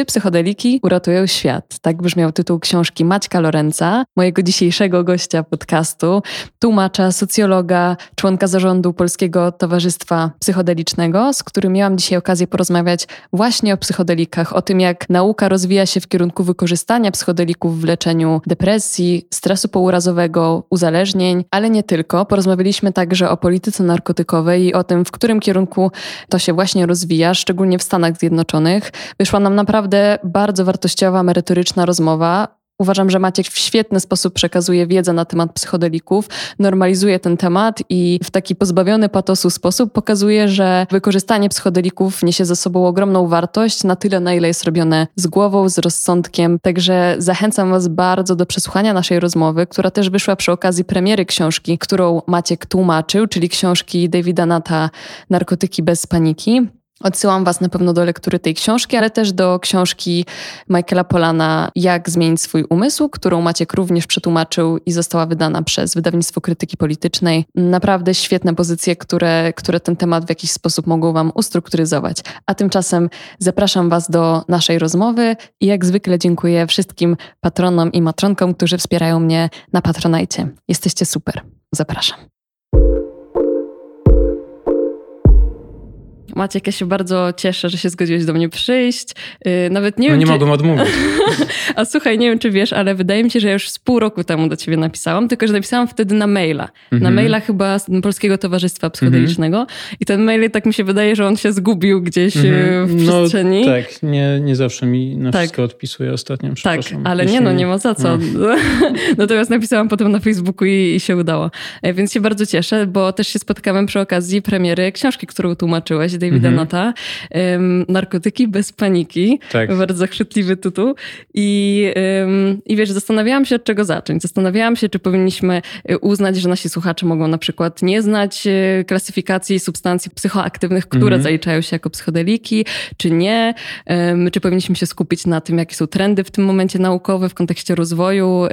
Czy psychodeliki uratują świat? Tak brzmiał tytuł książki Maćka Lorenza, mojego dzisiejszego gościa podcastu, tłumacza, socjologa, członka zarządu Polskiego Towarzystwa Psychodelicznego, z którym miałam dzisiaj okazję porozmawiać właśnie o psychodelikach, o tym jak nauka rozwija się w kierunku wykorzystania psychodelików w leczeniu depresji, stresu pourazowego, uzależnień, ale nie tylko. Porozmawialiśmy także o polityce narkotykowej i o tym, w którym kierunku to się właśnie rozwija, szczególnie w Stanach Zjednoczonych. Wyszła nam naprawdę bardzo wartościowa, merytoryczna rozmowa. Uważam, że Maciek w świetny sposób przekazuje wiedzę na temat psychodelików, normalizuje ten temat i w taki pozbawiony patosu sposób pokazuje, że wykorzystanie psychodelików niesie ze sobą ogromną wartość, na tyle na ile jest robione z głową, z rozsądkiem. Także zachęcam Was bardzo do przesłuchania naszej rozmowy, która też wyszła przy okazji premiery książki, którą Maciek tłumaczył, czyli książki Davida Nata Narkotyki bez paniki. Odsyłam Was na pewno do lektury tej książki, ale też do książki Michaela Polana Jak zmienić swój umysł, którą Maciek również przetłumaczył i została wydana przez wydawnictwo krytyki politycznej. Naprawdę świetne pozycje, które, które ten temat w jakiś sposób mogą Wam ustrukturyzować. A tymczasem zapraszam Was do naszej rozmowy i jak zwykle dziękuję wszystkim patronom i matronkom, którzy wspierają mnie na Patronajcie. Jesteście super. Zapraszam. Maciek, ja się bardzo cieszę, że się zgodziłeś do mnie przyjść. Y, nawet nie no wiem, nie czy... mogłem odmówić. A słuchaj, nie wiem, czy wiesz, ale wydaje mi się, że ja już z pół roku temu do ciebie napisałam, tylko że napisałam wtedy na maila. Na mhm. maila chyba z Polskiego Towarzystwa Psychodelicznego. I ten mail, tak mi się wydaje, że on się zgubił gdzieś y, mhm. w no, przestrzeni. No, tak, nie, nie zawsze mi na tak. wszystko odpisuje ostatnio, Tak, ale nie no, nie ma za co. No. Natomiast napisałam potem na Facebooku i, i się udało. E, więc się bardzo cieszę, bo też się spotkałem przy okazji premiery książki, którą tłumaczyłeś, Davida mhm. Nota. Um, narkotyki bez paniki. Tak. Bardzo zachwytliwy tytuł. I, um, I wiesz, zastanawiałam się, od czego zacząć. Zastanawiałam się, czy powinniśmy e, uznać, że nasi słuchacze mogą na przykład nie znać e, klasyfikacji substancji psychoaktywnych, które mhm. zaliczają się jako psychodeliki, czy nie. Um, czy powinniśmy się skupić na tym, jakie są trendy w tym momencie naukowe w kontekście rozwoju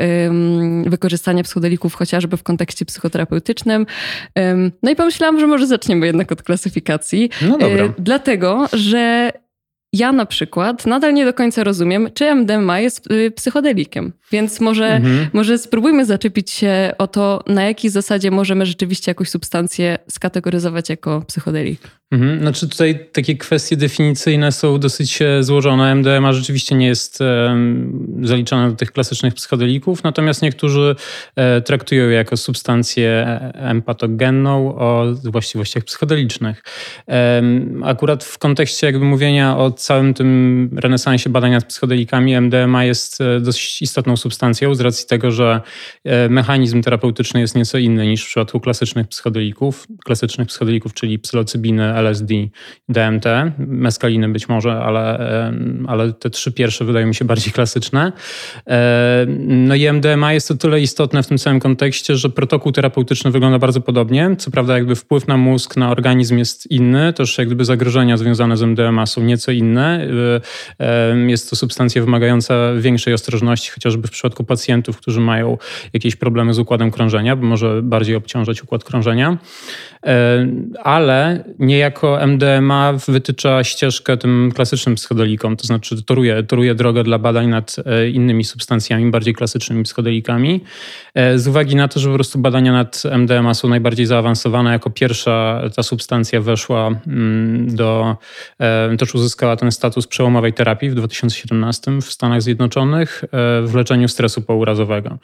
wykorzystania psychodelików chociażby w kontekście psychoterapeutycznym. No i pomyślałam, że może zaczniemy jednak od klasyfikacji. No dobra. E, dlatego, że ja na przykład nadal nie do końca rozumiem, czy MDMA jest y, psychodelikiem. Więc może, mhm. może spróbujmy zaczepić się o to, na jakiej zasadzie możemy rzeczywiście jakąś substancję skategoryzować jako psychodelik. Mhm. Znaczy tutaj takie kwestie definicyjne są dosyć e, złożone. MDMA rzeczywiście nie jest um, zaliczana do tych klasycznych psychodelików, natomiast niektórzy e, traktują je jako substancję e, empatogenną o właściwościach psychodelicznych. E, akurat w kontekście jakby mówienia o całym tym renesansie badań nad psychodelikami MDMA jest e, dość istotną substancją z racji tego, że e, mechanizm terapeutyczny jest nieco inny niż w przypadku klasycznych psychodelików. Klasycznych psychodelików, czyli psylocybiny, LSD, DMT, meskaliny być może, ale, ale te trzy pierwsze wydają mi się bardziej klasyczne. No i MDMA jest o tyle istotne w tym samym kontekście, że protokół terapeutyczny wygląda bardzo podobnie. Co prawda jakby wpływ na mózg, na organizm jest inny, też jakby zagrożenia związane z MDMA są nieco inne. Jest to substancja wymagająca większej ostrożności, chociażby w przypadku pacjentów, którzy mają jakieś problemy z układem krążenia, bo może bardziej obciążać układ krążenia. E, ale niejako MDMA wytycza ścieżkę tym klasycznym psychodelikom, to znaczy toruje, toruje drogę dla badań nad e, innymi substancjami, bardziej klasycznymi psychodelikami. E, z uwagi na to, że po prostu badania nad MDMA są najbardziej zaawansowane, jako pierwsza ta substancja weszła mm, do, też uzyskała ten status przełomowej terapii w 2017 w Stanach Zjednoczonych w leczeniu stresu pourazowego.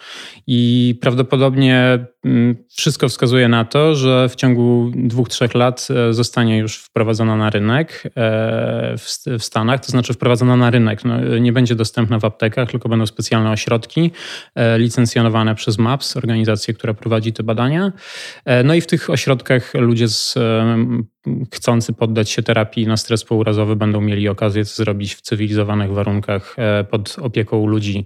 I prawdopodobnie mm, wszystko wskazuje na to, że w ciągu dwóch, trzech lat e, zostanie już wprowadzona na rynek e, w Stanach, to znaczy wprowadzona na rynek. No, nie będzie dostępna w aptekach, tylko będą specjalne ośrodki e, licencjonowane przez MAPS, organizację, która prowadzi te badania. No i w tych ośrodkach ludzie z chcący poddać się terapii na stres pourazowy będą mieli okazję to zrobić w cywilizowanych warunkach pod opieką ludzi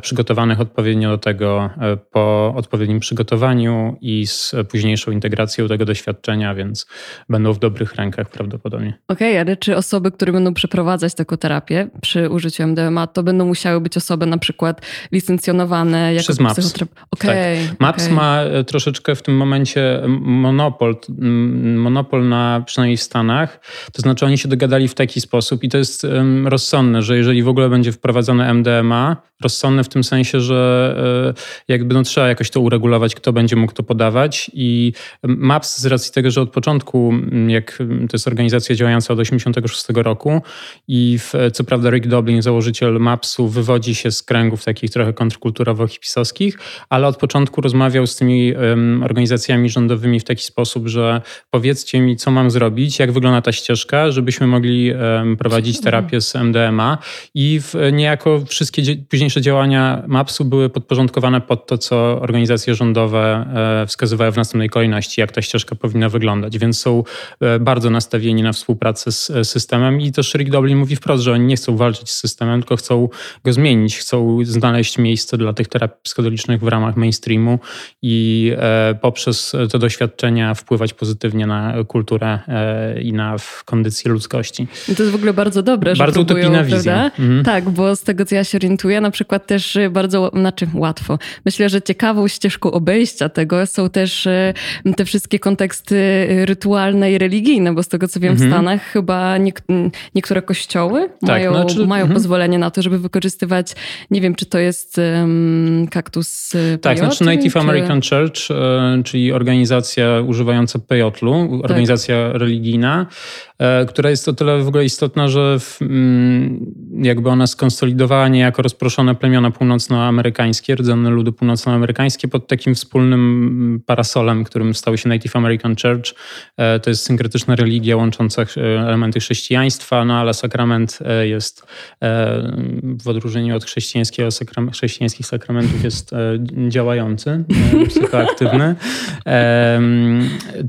przygotowanych odpowiednio do tego po odpowiednim przygotowaniu i z późniejszą integracją tego doświadczenia, więc będą w dobrych rękach prawdopodobnie. Okej, okay, ale czy osoby, które będą przeprowadzać taką terapię przy użyciu MDMA, to będą musiały być osoby na przykład licencjonowane jako Przez MAPS. Okay, tak. MAPS okay. ma e, troszeczkę w tym momencie monopol, monopol na Przynajmniej w Stanach. To znaczy oni się dogadali w taki sposób i to jest rozsądne, że jeżeli w ogóle będzie wprowadzone MDMA, rozsądne w tym sensie, że e, jakby no, trzeba jakoś to uregulować, kto będzie mógł to podawać i MAPS z racji tego, że od początku, jak to jest organizacja działająca od 1986 roku i w, co prawda Rick Doblin, założyciel MAPS-u, wywodzi się z kręgów takich trochę kontrkulturowo-hipisowskich, ale od początku rozmawiał z tymi organizacjami rządowymi w taki sposób, że powiedzcie mi, co mam zrobić, jak wygląda ta ścieżka, żebyśmy mogli prowadzić mhm. terapię z MDMA i w, niejako wszystkie późniejsze działania MAPS-u były podporządkowane pod to, co organizacje rządowe e, wskazywały w następnej kolejności, jak ta ścieżka powinna wyglądać, więc są e, bardzo nastawieni na współpracę z e, systemem i też Rick Doblin mówi wprost, że oni nie chcą walczyć z systemem, tylko chcą go zmienić, chcą znaleźć miejsce dla tych terapii psychodelicznych w ramach mainstreamu i poprzez te doświadczenia wpływać pozytywnie na kulturę i na kondycję ludzkości. I to jest w ogóle bardzo dobre, że bardzo próbują, utopijna wizja. Mhm. Tak, bo z tego co ja się orientuję, na przykład też bardzo, znaczy łatwo. Myślę, że ciekawą ścieżką obejścia tego są też te wszystkie konteksty rytualne i religijne, bo z tego co wiem mhm. w Stanach chyba niektóre kościoły tak, mają, znaczy, mają mhm. pozwolenie na to, żeby wykorzystywać, nie wiem czy to jest um, kaktus Tak, peyote, znaczy Native czy... American Church, e, czyli organizacja używająca organizacja tak. Religijna, która jest o tyle w ogóle istotna, że w, mm, jakby ona skonsolidowała niejako rozproszone plemiona północnoamerykańskie, rdzenne ludy północnoamerykańskie pod takim wspólnym mm, parasolem, którym stał się Native American Church. E, to jest synkretyczna religia łącząca elementy chrześcijaństwa, no ale sakrament jest w odróżnieniu od chrześcijańskiego chrześcijańskich sakramentów jest działający, psychoaktywny.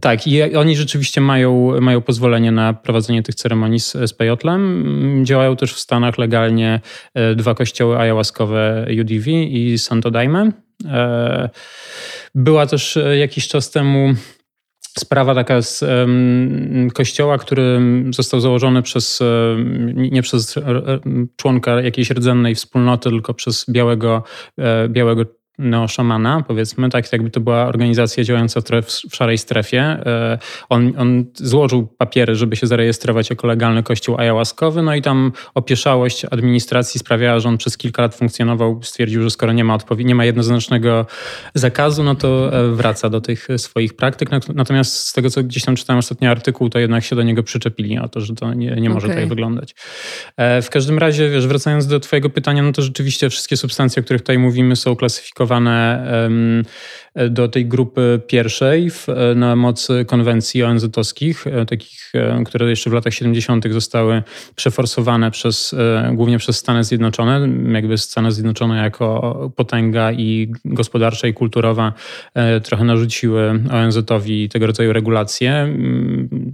Tak, i oni rzeczywiście mają, mają pozwolenie na prowadzenie tych ceremonii z, z pejotlem. Działają też w Stanach legalnie e, dwa kościoły ayahuaskowe UDV i Santo Daime. E, była też e, jakiś czas temu sprawa taka z um, kościoła, który został założony przez, nie przez członka jakiejś rdzennej wspólnoty, tylko przez białego, białego neoszamana, powiedzmy, tak jakby to była organizacja działająca w szarej strefie. E, on, on złożył papiery, żeby się zarejestrować jako legalny kościół ayahuaskowy, no i tam opieszałość administracji sprawiała, że on przez kilka lat funkcjonował, stwierdził, że skoro nie ma, odpowiedzi, nie ma jednoznacznego zakazu, no to e, wraca do tych swoich praktyk. Natomiast z tego, co gdzieś tam czytałem ostatni artykuł, to jednak się do niego przyczepili o to, że to nie, nie może okay. tak wyglądać. E, w każdym razie, wiesz, wracając do twojego pytania, no to rzeczywiście wszystkie substancje, o których tutaj mówimy są klasyfikowane do tej grupy pierwszej na mocy konwencji ONZ-owskich, e, takich, e, które jeszcze w latach 70. zostały przeforsowane przez, e, głównie przez Stany Zjednoczone. Jakby Stany Zjednoczone jako potęga i gospodarcza i kulturowa trochę narzuciły ONZ-owi tego rodzaju regulacje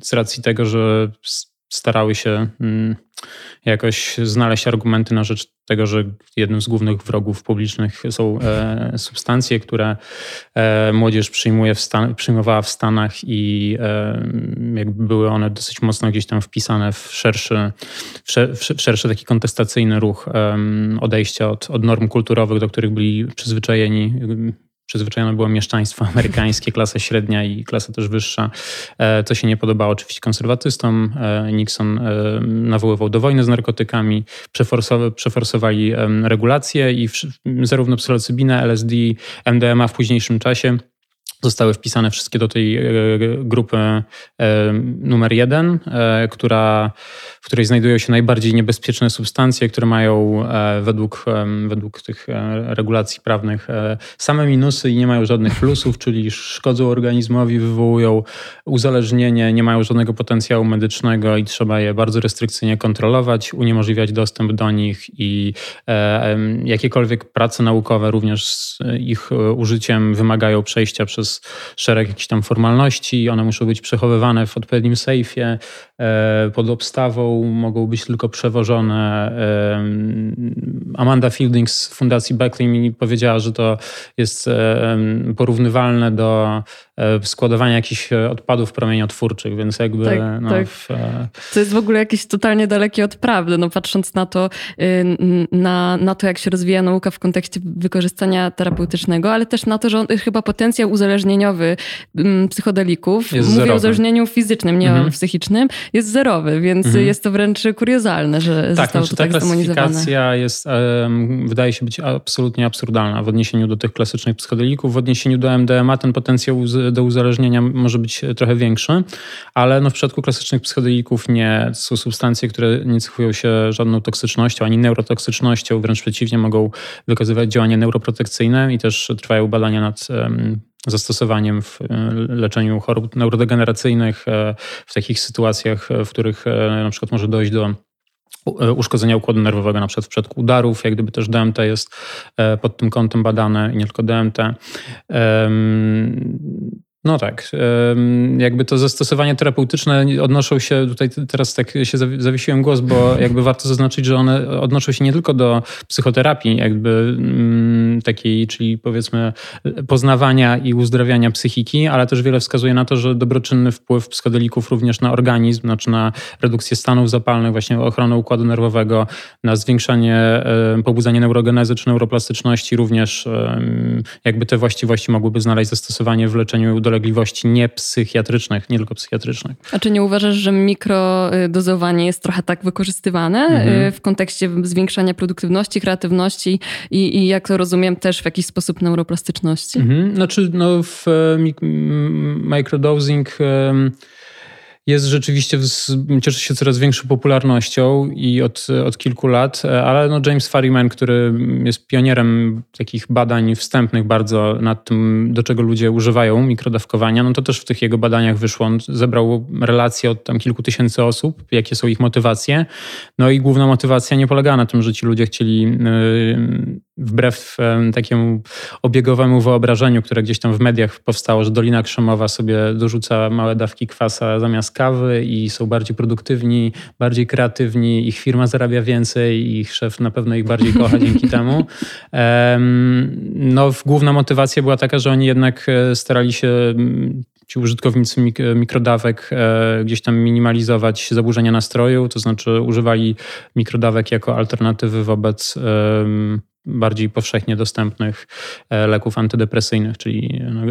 z racji tego, że starały się mm, jakoś znaleźć argumenty na rzecz tego, że jednym z głównych wrogów publicznych są e, substancje, które e, młodzież przyjmuje w Stan przyjmowała w Stanach i e, jakby były one dosyć mocno gdzieś tam wpisane w szerszy, w szerszy taki kontestacyjny ruch odejścia od, od norm kulturowych, do których byli przyzwyczajeni przyzwyczajone było mieszczaństwo amerykańskie, klasa średnia i klasa też wyższa. To się nie podobało oczywiście konserwatystom. E, Nixon e, nawoływał do wojny z narkotykami, przeforsowali regulacje i zarówno psylocybina, LSD, MDMA w późniejszym czasie zostały wpisane wszystkie do tej e, grupy e, numer jeden, e, która, w której znajdują się najbardziej niebezpieczne substancje, które mają według, według tych regulacji prawnych same minusy i nie mają żadnych plusów, czyli szkodzą organizmowi, wywołują uzależnienie, nie mają żadnego potencjału medycznego i trzeba je bardzo restrykcyjnie kontrolować, uniemożliwiać dostęp do nich i jakiekolwiek prace naukowe również z ich użyciem wymagają przejścia przez przez szereg jakichś tam formalności. One muszą być przechowywane w odpowiednim sejfie. E, pod obstawą mogą być tylko przewożone. E, Amanda Fielding z Fundacji Beckley mi powiedziała, że to jest e, porównywalne do składowania jakichś odpadów promieniotwórczych, więc jakby... Tak, no, tak. W... To jest w ogóle jakieś totalnie dalekie od prawdy, no patrząc na to, y, na, na to, jak się rozwija nauka w kontekście wykorzystania terapeutycznego, ale też na to, że on, chyba potencjał uzależnieniowy psychodelików, Jest mówię zerowy. o uzależnieniu fizycznym, nie Mhm. o psychicznym, jest zerowy, więc Mhm. jest to wręcz kuriozalne, że Tak, zostało znaczy to ta tak zdemonizowane. klasyfikacja jest, wydaje się być absolutnie absurdalna w odniesieniu do tych klasycznych psychodelików. W odniesieniu do MDMA ten potencjał uz- do uzależnienia może być trochę większy, ale no w przypadku klasycznych psychodelików nie. To są substancje, które nie cechują się żadną toksycznością ani neurotoksycznością, wręcz przeciwnie, mogą wykazywać działanie neuroprotekcyjne i też trwają badania nad em, zastosowaniem w e, leczeniu chorób neurodegeneracyjnych e, w takich sytuacjach, w których e, na przykład może dojść do uszkodzenia układu nerwowego, na przykład w przypadku udarów, jak gdyby też DMT jest e, pod tym kątem badane i nie tylko DMT. No tak, jakby to zastosowanie terapeutyczne odnoszą się, tutaj teraz tak się zawi- zawiesiłem głos, bo jakby warto zaznaczyć, że one odnoszą się nie tylko do psychoterapii, jakby mm, takiej, czyli powiedzmy poznawania i uzdrawiania psychiki, ale też wiele wskazuje na to, że dobroczynny wpływ psychodelików również na organizm, znaczy na redukcję stanów zapalnych, właśnie ochronę układu nerwowego, na zwiększanie, pobudzanie neurogenezy czy neuroplastyczności, również jakby te właściwości mogłyby znaleźć zastosowanie w leczeniu dolegliwości niepsychiatrycznych, nie tylko psychiatrycznych. A czy nie uważasz, że mikrodozowanie jest trochę tak wykorzystywane Mhm. y, w kontekście zwiększania produktywności, kreatywności i, i jak to rozumiem też w jakiś sposób neuroplastyczności? Mhm. Znaczy, no w e, mik- m- microdosing em, jest rzeczywiście, cieszy się coraz większą popularnością i od, od kilku lat, e, ale no James Fariman, który jest pionierem takich badań wstępnych bardzo nad tym, do czego ludzie używają mikrodawkowania, no to też w tych jego badaniach wyszło. On zebrał relacje od tam kilku tysięcy osób, jakie są ich motywacje. No i główna motywacja nie polegała na tym, że ci ludzie chcieli yy, wbrew em, takiemu obiegowemu wyobrażeniu, które gdzieś tam w mediach powstało, że Dolina Krzemowa sobie dorzuca małe dawki kwasa zamiast kawy i są bardziej produktywni, bardziej kreatywni, ich firma zarabia więcej i ich szef na pewno ich bardziej kocha dzięki temu. Em, No, główna motywacja była taka, że oni jednak e, starali się ci użytkownicy mik- mikrodawek e, gdzieś tam minimalizować zaburzenia nastroju, to znaczy używali mikrodawek jako alternatywy wobec bardziej powszechnie dostępnych e, leków antydepresyjnych, czyli no,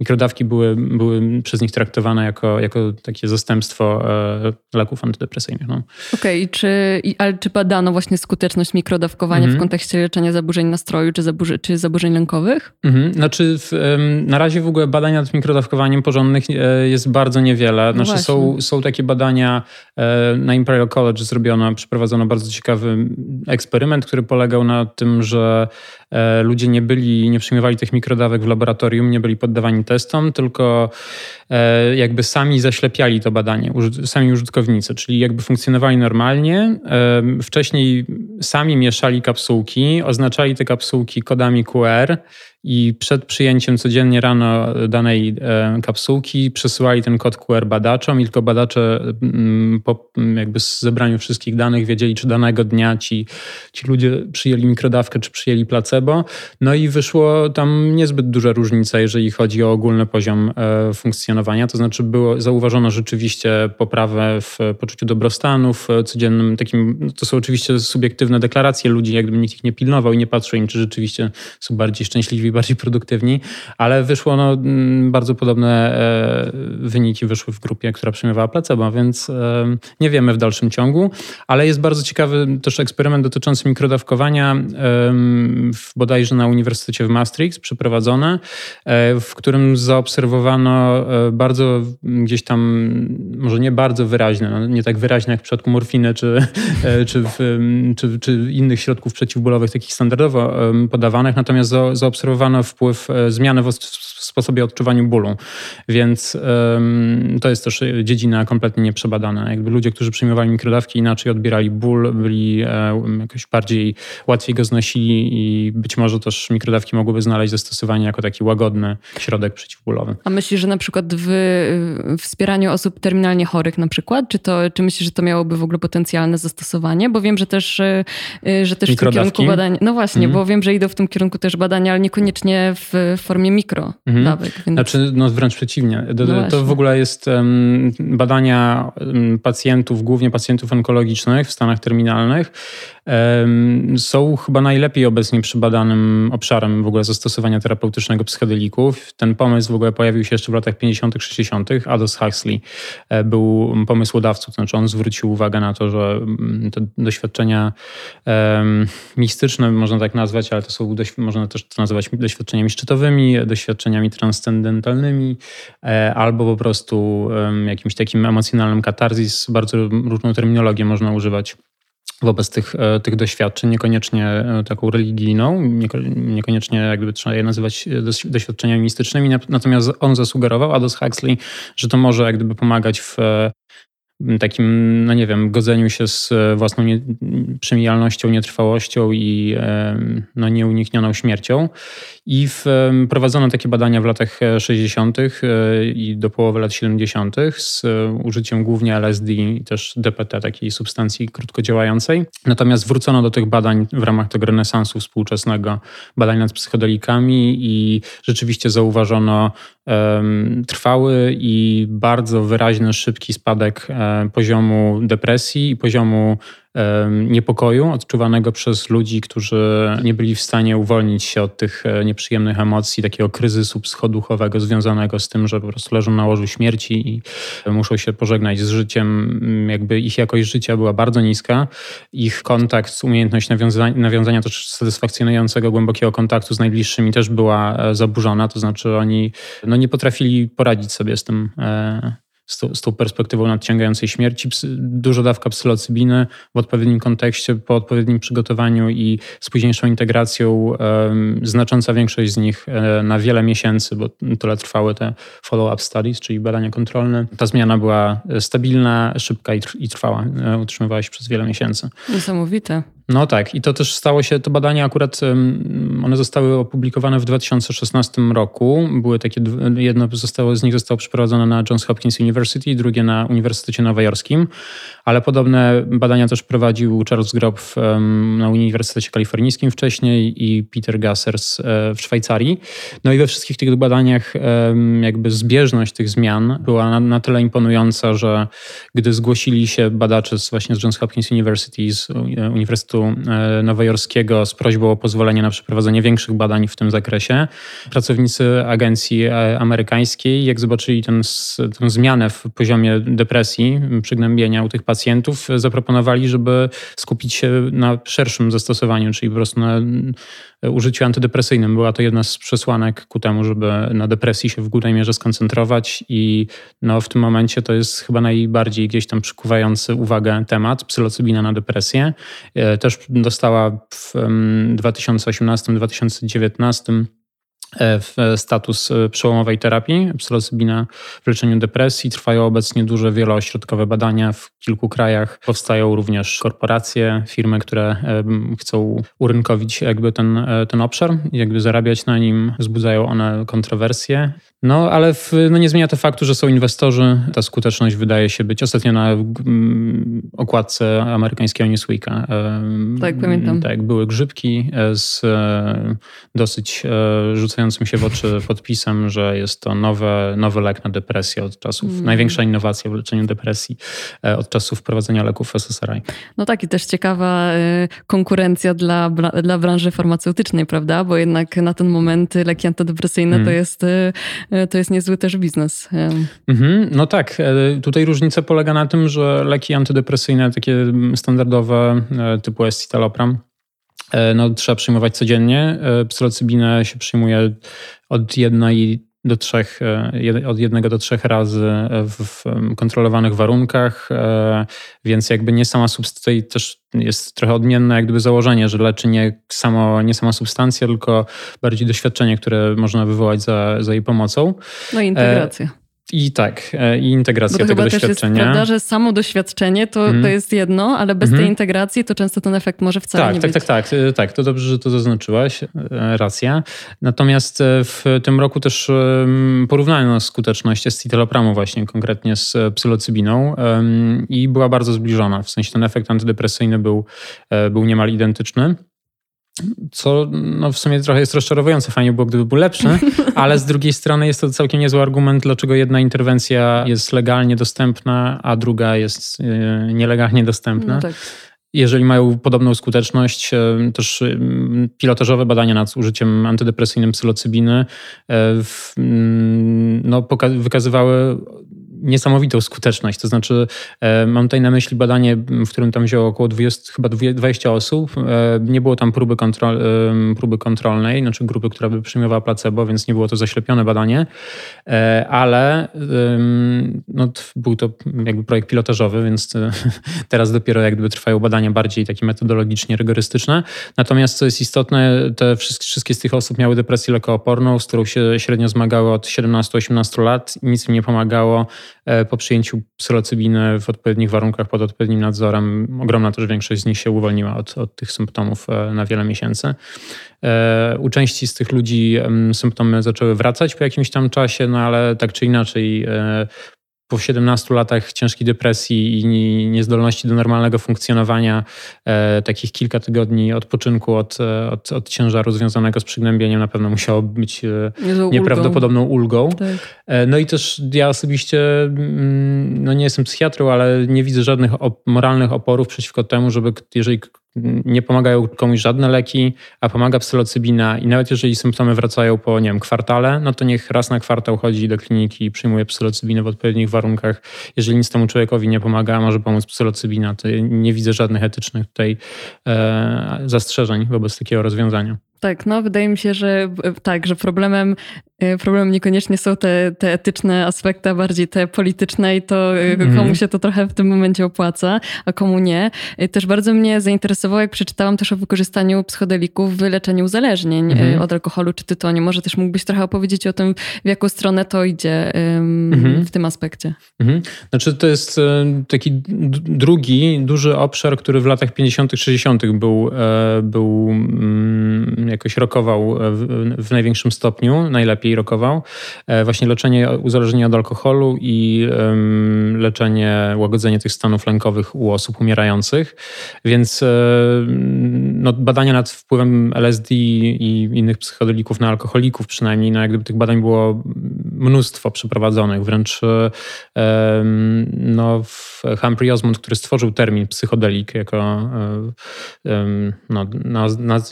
mikrodawki były, były przez nich traktowane jako, jako takie zastępstwo e, leków antydepresyjnych. No. Okej, i czy, ale czy badano właśnie skuteczność mikrodawkowania Mhm. w kontekście leczenia zaburzeń nastroju czy, zaburzy, czy zaburzeń lękowych? Mhm. Znaczy, w, na razie w ogóle badań nad mikrodawkowaniem porządnych e, jest bardzo niewiele. No Znaczy, są, właśnie. są takie badania e, na Imperial College zrobiono, przeprowadzono bardzo ciekawy eksperyment, który polegał na tym, że ludzie nie byli, nie przyjmowali tych mikrodawek w laboratorium, nie byli poddawani testom, tylko e, jakby sami zaślepiali to badanie, sami użytkownicy, czyli jakby funkcjonowali normalnie. Em, Wcześniej sami mieszali kapsułki, oznaczali te kapsułki kodami QR i przed przyjęciem codziennie rano danej e, kapsułki przesyłali ten kod QR badaczom i tylko badacze mm, po mm, jakby zebraniu wszystkich danych wiedzieli, czy danego dnia ci, ci ludzie przyjęli mikrodawkę, czy przyjęli placebo. No i wyszło tam niezbyt duża różnica, jeżeli chodzi o ogólny poziom e, funkcjonowania. To znaczy było, zauważono rzeczywiście poprawę w poczuciu dobrostanu, w codziennym takim, no to są oczywiście subiektywne deklaracje ludzi, jakby nikt ich nie pilnował i nie patrzył im, czy rzeczywiście są bardziej szczęśliwi, bardziej produktywni, ale wyszło no, mm, bardzo podobne e, wyniki wyszły w grupie, która przyjmowała placebo, więc e, nie wiemy w dalszym ciągu, ale jest bardzo ciekawy też eksperyment dotyczący mikrodawkowania w, bodajże na Uniwersytecie w Maastricht przeprowadzone, e, w którym zaobserwowano bardzo gdzieś tam, może nie bardzo wyraźne, no nie tak wyraźne jak w przypadku morfiny czy, czy, w, czy, czy innych środków przeciwbólowych, takich standardowo podawanych, natomiast za, zaobserwowano wpływ e, zmiany w sposobie odczuwania bólu. Więc to jest też dziedzina kompletnie nieprzebadana. Jakby ludzie, którzy przyjmowali mikrodawki inaczej odbierali ból, byli e, jakoś bardziej, łatwiej go znosili i być może też mikrodawki mogłyby znaleźć zastosowanie jako taki łagodny środek przeciwbólowy. A myślisz, że na przykład w wspieraniu osób terminalnie chorych na przykład, czy, to, czy myślisz, że to miałoby w ogóle potencjalne zastosowanie? Bo wiem, że też, y, że też w tym kierunku badań, no właśnie, Mhm. bo wiem, że idą w tym kierunku też badania, ale niekoniecznie w formie mikrodawek. Więc... Znaczy, no wręcz przeciwnie. Do, No to w ogóle jest em, badania pacjentów, głównie pacjentów onkologicznych w stanach terminalnych. Są chyba najlepiej obecnie przybadanym obszarem w ogóle zastosowania terapeutycznego psychodelików. Ten pomysł w ogóle pojawił się jeszcze w latach 50., 60. Aldous Huxley e, był pomysłodawcą, to znaczy on zwrócił uwagę na to, że mm, te doświadczenia um, mistyczne, można tak nazwać, ale to są, można też to nazywać doświadczeniami szczytowymi, doświadczeniami transcendentalnymi, e, albo po prostu um, jakimś takim emocjonalnym katarzis. Bardzo różną terminologię można używać wobec tych, e, tych doświadczeń, niekoniecznie e, taką religijną, niekoniecznie jakby trzeba je nazywać e, doświadczeniami mistycznymi, natomiast on zasugerował, Aldous Huxley, że to może jak gdyby pomagać w takim, no nie wiem, godzeniu się z własną nie, przemijalnością, nietrwałością i no, nieuniknioną śmiercią. I w, prowadzono takie badania w latach 60. E, i do połowy lat 70. z e, użyciem głównie LSD i też DPT, takiej substancji krótkodziałającej. Natomiast wrócono do tych badań w ramach tego renesansu współczesnego, badań nad psychodelikami i rzeczywiście zauważono trwały i bardzo wyraźny, szybki spadek poziomu depresji i poziomu niepokoju odczuwanego przez ludzi, którzy nie byli w stanie uwolnić się od tych e, nieprzyjemnych emocji, takiego kryzysu psychoduchowego związanego z tym, że po prostu leżą na łożu śmierci i muszą się pożegnać z życiem. Jakby ich jakość życia była bardzo niska. Ich kontakt, umiejętność nawiązania, nawiązania też satysfakcjonującego, głębokiego kontaktu z najbliższymi też była e, zaburzona. To znaczy oni no, nie potrafili poradzić sobie z tym e, z, z tą perspektywą nadciągającej śmierci. Duża dawka psylocybiny w odpowiednim kontekście, po odpowiednim przygotowaniu i z późniejszą integracją znacząca większość z nich um, na wiele miesięcy, bo tyle trwały te follow-up studies, czyli badania kontrolne. Ta zmiana była stabilna, szybka i, i trwała. E, utrzymywała się przez wiele miesięcy. Niesamowite. No tak, i to też stało się, to badania akurat, one zostały opublikowane w 2016 roku. Były takie, jedno zostało, z nich zostało przeprowadzone na Johns Hopkins University, drugie na Uniwersytecie Nowojorskim, ale podobne badania też prowadził Charles Grob na Uniwersytecie Kalifornijskim wcześniej i Peter Gassers e, w Szwajcarii. No i we wszystkich tych badaniach jakby zbieżność tych zmian była na, na tyle imponująca, że gdy zgłosili się badacze z, właśnie z Johns Hopkins University, z e, Uniwersytetu e, Nowojorskiego z prośbą o pozwolenie na przeprowadzenie większych badań w tym zakresie. Pracownicy agencji amerykańskiej, jak zobaczyli ten, tę zmianę w poziomie depresji, przygnębienia u tych pacjentów, zaproponowali, żeby skupić się na szerszym zastosowaniu, czyli po prostu na użyciu antydepresyjnym. Była to jedna z przesłanek ku temu, żeby na depresji się w głównej mierze skoncentrować i no, w tym momencie to jest chyba najbardziej gdzieś tam przykuwający uwagę temat, psylocybina na depresję. E, też dostała w 2018-2019 E, w status e, przełomowej terapii, psylocybina w leczeniu depresji. Trwają obecnie duże wielośrodkowe badania w kilku krajach. Powstają również korporacje, firmy, które e, chcą urynkowić jakby ten, ten obszar, jakby zarabiać na nim. Wzbudzają one kontrowersje. No, ale w, no nie zmienia to faktu, że są inwestorzy. Ta skuteczność wydaje się być ostatnio na okładce amerykańskiego Newsweeka. Tak, pamiętam. Tak, były grzybki z dosyć rzucającymi rzucającym się w oczy podpisem, że jest to nowe, nowy lek na depresję od czasów, mm. największa innowacja w leczeniu depresji e, od czasów wprowadzenia leków SSRI. No tak i też ciekawa e, konkurencja dla, dla branży farmaceutycznej, prawda? Bo jednak na ten moment leki antydepresyjne mm. to, jest, e, to jest niezły też biznes. Mm-hmm. No tak, tutaj różnica polega na tym, że leki antydepresyjne, takie standardowe typu escitalopram, no, trzeba przyjmować codziennie. E, psylocybinę się przyjmuje od jednej do trzech, e, od jednego do trzech razy w kontrolowanych warunkach, więc jakby nie sama substancja, też jest trochę odmienne jak gdyby założenie, że leczy nie, samo, nie sama substancja, tylko bardziej doświadczenie, które można wywołać za, za jej pomocą. No i integracja. I tak, e, i integracja tego doświadczenia. Też jest prawda, że samo doświadczenie to, mm. to mhm. jest jedno, ale bez mm. tej integracji to często ten efekt może wcale tak, nie tak, być. Tak, tak, tak. To dobrze, że to zaznaczyłaś. E, racja. Natomiast e, w tym roku też porównano skuteczność escitalopramу właśnie konkretnie z psylocybiną i była bardzo zbliżona. W sensie ten efekt antydepresyjny był, był niemal identyczny co no w sumie trochę jest rozczarowujące. Fajnie było, gdyby był lepszy, ale z drugiej strony jest to całkiem niezły argument, dlaczego jedna interwencja jest legalnie dostępna, a druga jest e, nielegalnie dostępna. No tak. jeżeli mają podobną skuteczność, też pilotażowe badania nad użyciem antydepresyjnym psylocybiny mm, no, wykazywały niesamowitą skuteczność. To znaczy, e, mam tutaj na myśli badanie, w którym tam wzięło około 20, chyba 20 osób. E, nie było tam próby, kontrol, e, próby kontrolnej, znaczy grupy, która by przyjmowała placebo, więc nie było to zaślepione badanie, ale no, był to jakby projekt pilotażowy, więc teraz dopiero jak gdyby trwają badania bardziej takie metodologicznie rygorystyczne. Natomiast co jest istotne, te wszystkie z tych osób miały depresję lekooporną, z którą się średnio zmagały od 17-18 lat i nic im nie pomagało. E, po przyjęciu psylocybiny w odpowiednich warunkach, pod odpowiednim nadzorem, ogromna też większość z nich się uwolniła od, od tych symptomów e, na wiele miesięcy. E, u części z tych ludzi symptomy zaczęły wracać po jakimś tam czasie, no ale tak czy inaczej po 17 latach ciężkiej depresji i niezdolności do normalnego funkcjonowania, e, takich kilka tygodni odpoczynku od, e, od, od, ciężaru związanego z przygnębieniem na pewno musiało być e, nieprawdopodobną ulgą. Tak. E, no i też ja osobiście, mm, no nie jestem psychiatrą, ale nie widzę żadnych op moralnych oporów przeciwko temu, żeby jeżeli nie pomagają komuś żadne leki, a pomaga psylocybina i nawet jeżeli symptomy wracają po, nie wiem, kwartale, no to niech raz na kwartał chodzi do kliniki i przyjmuje psylocybinę w odpowiednich warunkach. Jeżeli nic temu człowiekowi nie pomaga, może pomóc psylocybina, to nie widzę żadnych etycznych tutaj e, zastrzeżeń wobec takiego rozwiązania. Tak, no wydaje mi się, że tak, że problemem, e, problemem niekoniecznie są te, te etyczne aspekty, a bardziej te polityczne i to mm. komu się to trochę w tym momencie opłaca, a komu nie. E, też bardzo mnie zainteresowało, jak przeczytałam też o wykorzystaniu psychodelików w leczeniu uzależnień mm. od alkoholu czy tytoniu. Może też mógłbyś trochę opowiedzieć o tym, w jaką stronę to idzie mm. w tym aspekcie. Mhm. Znaczy to jest taki drugi, duży obszar, który w latach 50., 60. był, był mm, jakoś rokował w, w największym stopniu, najlepiej rokował. E, właśnie leczenie uzależnienia od alkoholu i leczenie, łagodzenie tych stanów lękowych u osób umierających. Więc e, no, badania nad wpływem LSD i innych psychodelików na alkoholików przynajmniej, no, jak gdyby tych badań było mnóstwo przeprowadzonych. Wręcz no, Humphrey Osmond, który stworzył termin psychodelik jako, e, no,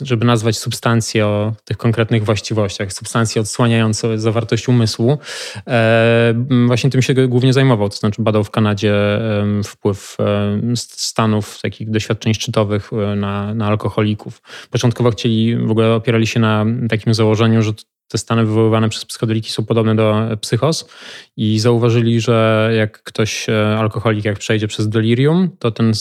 żeby nazwać substancje o tych konkretnych właściwościach, substancje odsłaniające zawartość umysłu. E, właśnie tym się głównie zajmował, to znaczy badał w Kanadzie wpływ stanów takich doświadczeń szczytowych e, na, na alkoholików. Początkowo chcieli, w ogóle opierali się na takim założeniu, że te stany wywoływane przez psychodeliki są podobne do psychos i zauważyli, że jak ktoś, e, alkoholik, jak przejdzie przez delirium, to ten,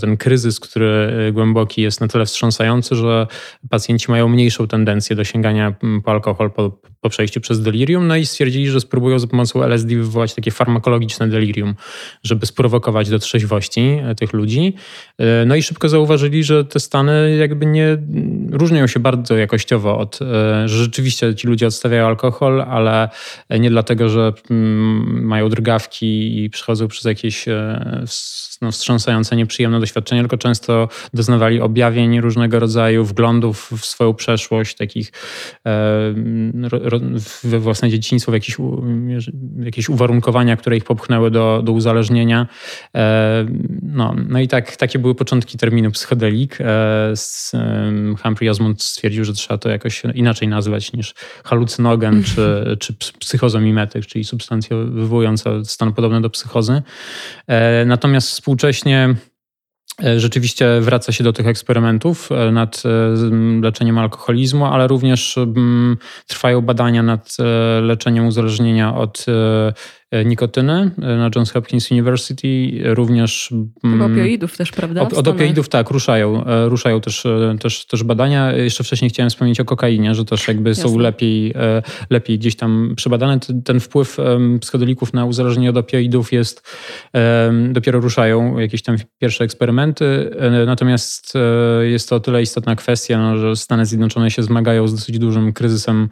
ten kryzys, który e, głęboki jest na tyle wstrząsający, że pacjenci mają mniejszą tendencję do sięgania po alkohol po, po przejściu przez delirium, no i stwierdzili, że spróbują za pomocą LSD wywołać takie farmakologiczne delirium, żeby sprowokować do trzeźwości e, tych ludzi. No i szybko zauważyli, że te stany jakby nie różnią się bardzo jakościowo od, że rzeczywiście ci ludzie odstawiają alkohol, ale nie dlatego, że mm, mają drgawki i przechodzą przez jakieś e, no, wstrząsające, nieprzyjemne doświadczenia, tylko często doznawali objawień różnego rodzaju, wglądów w swoją przeszłość, takich e, we własne dzieciństwo, w jakieś, jakieś uwarunkowania, które ich popchnęły do, do uzależnienia. E, no, no i tak, takie były początki terminu psychodelik. Humphrey Osmond stwierdził, że trzeba to jakoś inaczej nazwać niż halucynogen czy, czy psychozomimetyk, czyli substancja wywołująca stan podobny do psychozy. E, natomiast współcześnie e, Rzeczywiście wraca się do tych eksperymentów e, nad leczeniem alkoholizmu, ale również trwają badania nad leczeniem uzależnienia od nikotyny e, na Johns Hopkins University, również... Mm, opioidów też, prawda? Od, od opioidów tak, ruszają, e, ruszają też, też, też badania. Jeszcze wcześniej chciałem wspomnieć o kokainie, że też jakby Jasne. są lepiej, lepiej gdzieś tam przebadane. Ten wpływ psychodelików na uzależnienie od opioidów jest, dopiero ruszają jakieś tam pierwsze eksperymenty, natomiast jest to o tyle istotna kwestia, no, że Stany Zjednoczone się zmagają z dosyć dużym kryzysem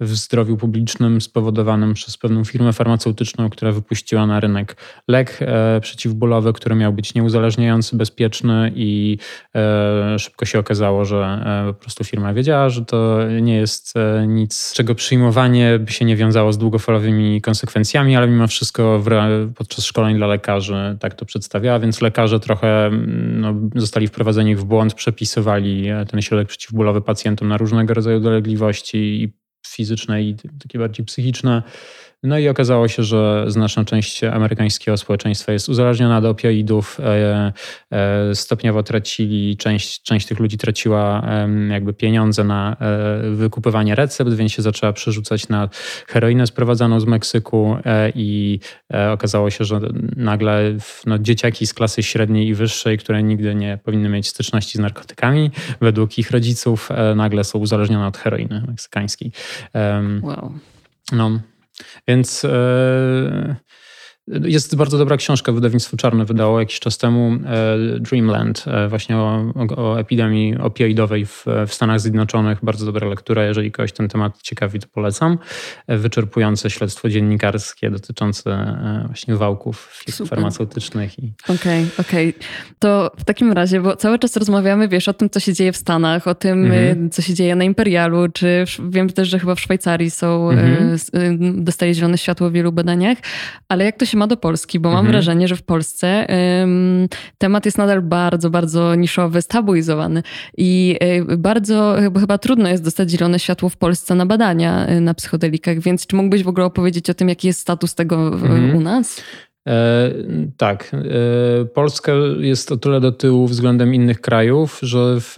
w zdrowiu publicznym spowodowanym przez pewną firmę farmaceutyczną, Która wypuściła na rynek lek e, przeciwbólowy, który miał być nieuzależniający, bezpieczny i e, szybko się okazało, że e, po prostu firma wiedziała, że to nie jest nic, czego przyjmowanie by się nie wiązało z długofalowymi konsekwencjami, ale mimo wszystko podczas szkoleń dla lekarzy tak to przedstawiała, więc lekarze trochę mm, no, zostali wprowadzeni w błąd, przepisywali ten środek przeciwbólowy pacjentom na różnego rodzaju dolegliwości i fizyczne i takie bardziej psychiczne. No i okazało się, że znaczna część amerykańskiego społeczeństwa jest uzależniona od opioidów. E, e, stopniowo tracili, część, część tych ludzi traciła jakby pieniądze na e, wykupywanie recept, więc się zaczęła przerzucać na heroinę sprowadzaną z Meksyku i okazało się, że nagle no, dzieciaki z klasy średniej i wyższej, które nigdy nie powinny mieć styczności z narkotykami, według ich rodziców nagle są uzależnione od heroiny meksykańskiej. Wow. No, więc e, jest bardzo dobra książka, wydawnictwo Czarne wydało jakiś czas temu, e, Dreamland, e, właśnie o, o, epidemii opioidowej w, w, Stanach Zjednoczonych. Bardzo dobra lektura, jeżeli kogoś ten temat ciekawi, to polecam. E, wyczerpujące śledztwo dziennikarskie dotyczące właśnie wałków Super. farmaceutycznych. Okej, okay, okej. Okay. To w takim razie, bo cały czas rozmawiamy, wiesz, o tym, co się dzieje w Stanach, o tym, mhm. co się dzieje na Imperialu, czy wiem też, że chyba w Szwajcarii są, mhm. dostaje zielone światło w wielu badaniach, ale jak to się ma do Polski, bo mam mhm. wrażenie, że w Polsce ym, temat jest nadal bardzo, bardzo niszowy, stabilizowany i y, bardzo chyba trudno jest dostać zielone światło w Polsce na badania y, na psychodelikach, więc czy mógłbyś w ogóle opowiedzieć o tym, jaki jest status tego mhm. u nas? E, tak. E, Polska jest o tyle do tyłu względem innych krajów, że w,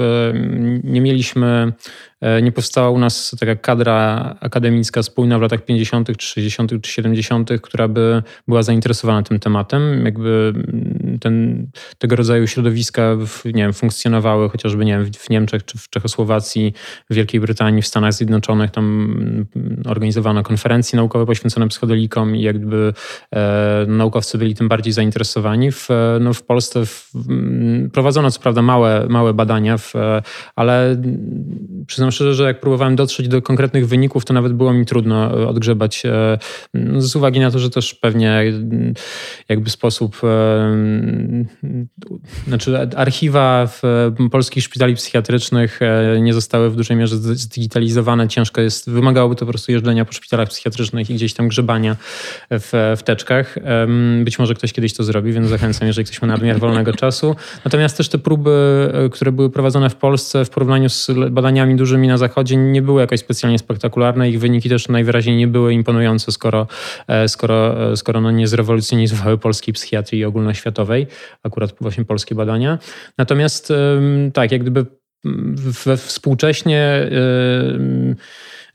nie mieliśmy E, nie powstała u nas taka kadra akademicka spójna w latach 50., czy 60., czy 70., która by była zainteresowana tym tematem. Jakby ten, tego rodzaju środowiska nie wiem, funkcjonowały chociażby nie wiem, w Niemczech, czy w Czechosłowacji, w Wielkiej Brytanii, w Stanach Zjednoczonych. Tam mm, organizowano konferencje naukowe poświęcone psychodelikom i jakby e, naukowcy byli tym bardziej zainteresowani. W, no, w Polsce w, mm, prowadzono co prawda małe, małe badania, w, ale przyznam przyznam szczerze, że jak próbowałem dotrzeć do konkretnych wyników, to nawet było mi trudno e, odgrzebać. E, no, z uwagi na to, że też pewnie mm, jakby sposób, e, znaczy archiwa w polskich szpitali psychiatrycznych nie zostały w dużej mierze zdigitalizowane. Ciężko jest, wymagałoby to po prostu jeżdżenia po szpitalach psychiatrycznych i gdzieś tam grzebania w, w teczkach. Być może ktoś kiedyś to zrobi, więc zachęcam, jeżeli ktoś ma nadmiar wolnego czasu. Natomiast też te próby, które były prowadzone w Polsce w porównaniu z badaniami dużymi na Zachodzie nie były jakoś specjalnie spektakularne. Ich wyniki też najwyraźniej nie były imponujące, skoro, e, skoro, e, skoro no nie zrewolucjonizowały polskiej psychiatrii ogólnoświatowej, akurat właśnie polskie badania. Natomiast tak, jak gdyby we współcześnie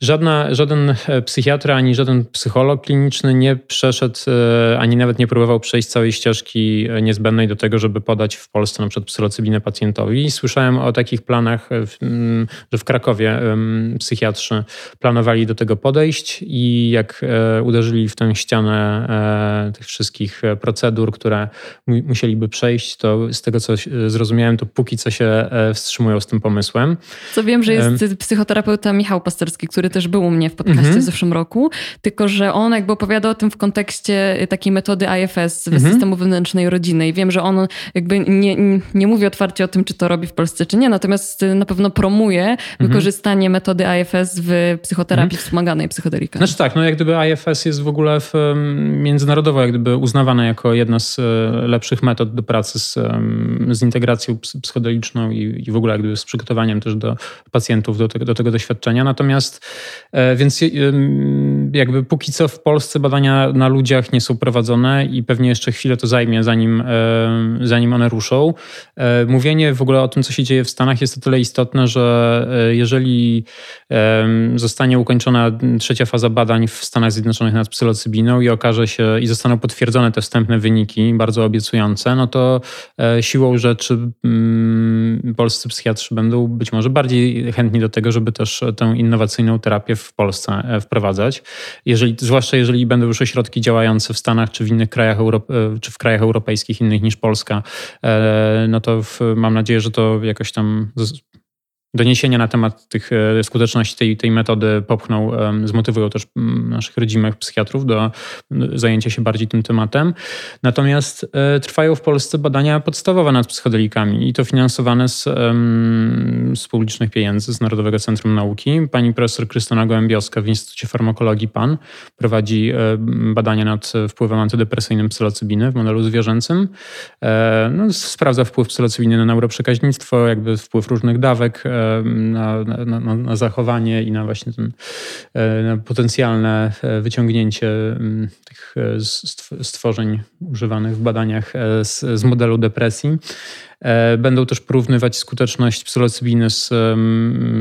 Żadna, żaden e, psychiatra ani żaden psycholog kliniczny nie przeszedł, e, ani nawet nie próbował przejść całej ścieżki e, niezbędnej do tego, żeby podać w Polsce na przykład psylocybinę pacjentowi. Słyszałem o takich planach, że w Krakowie psychiatrzy planowali do tego podejść i jak uderzyli w tę ścianę tych wszystkich procedur, które musieliby przejść, to z tego co zrozumiałem, to póki co się wstrzymują z tym pomysłem. Co wiem, że jest psychoterapeuta Michał Pasterski, który też był u mnie w podcaście mhm. w zeszłym roku, tylko że on jakby opowiada o tym w kontekście takiej metody IFS, mhm. systemu wewnętrznej rodziny i wiem, że on jakby nie, nie mówi otwarcie o tym, czy to robi w Polsce, czy nie, natomiast na pewno promuje mhm. wykorzystanie metody IFS w psychoterapii mhm. wspomaganej psychodelika. Znaczy tak, no jak gdyby IFS jest w ogóle w, międzynarodowo jak gdyby uznawane jako jedna z e, lepszych metod do pracy z, z integracją psychodeliczną i, i w ogóle jak gdyby z przygotowaniem też do pacjentów do tego, do tego doświadczenia. Natomiast więc jakby póki co w Polsce badania na ludziach nie są prowadzone i pewnie jeszcze chwilę to zajmie, zanim, e, zanim one ruszą. E, mówienie w ogóle o tym, co się dzieje w Stanach jest o tyle istotne, że jeżeli zostanie ukończona trzecia faza badań w Stanach Zjednoczonych nad psylocybiną i okaże się i zostaną potwierdzone te wstępne wyniki, bardzo obiecujące, no to siłą rzeczy polscy psychiatrzy będą być może bardziej chętni do tego, żeby też tę innowacyjną terapię w Polsce e, wprowadzać. Jeżeli, zwłaszcza jeżeli będą już ośrodki działające w Stanach czy w innych krajach, Europ e, czy w krajach europejskich innych niż Polska, e, no to w, mam nadzieję, że to jakoś tam doniesienia na temat tych e, skuteczności tej, tej metody popchną, zmotywują też naszych rodzimych psychiatrów do zajęcia się bardziej tym tematem. Natomiast e, trwają w Polsce badania podstawowe nad psychodelikami i to finansowane z, z publicznych pieniędzy, z Narodowego Centrum Nauki. Pani profesor Krystyna Gołębiowska w Instytucie Farmakologii PAN prowadzi e, badania nad wpływem antydepresyjnym psylocybiny w modelu zwierzęcym. No, sprawdza wpływ psylocybiny na neuroprzekaźnictwo, jakby wpływ różnych dawek na, na, na, zachowanie i na właśnie ten, e, na potencjalne e, wyciągnięcie tych e, stworzeń używanych w badaniach z, z modelu depresji. E, będą też porównywać skuteczność psylocybiny z,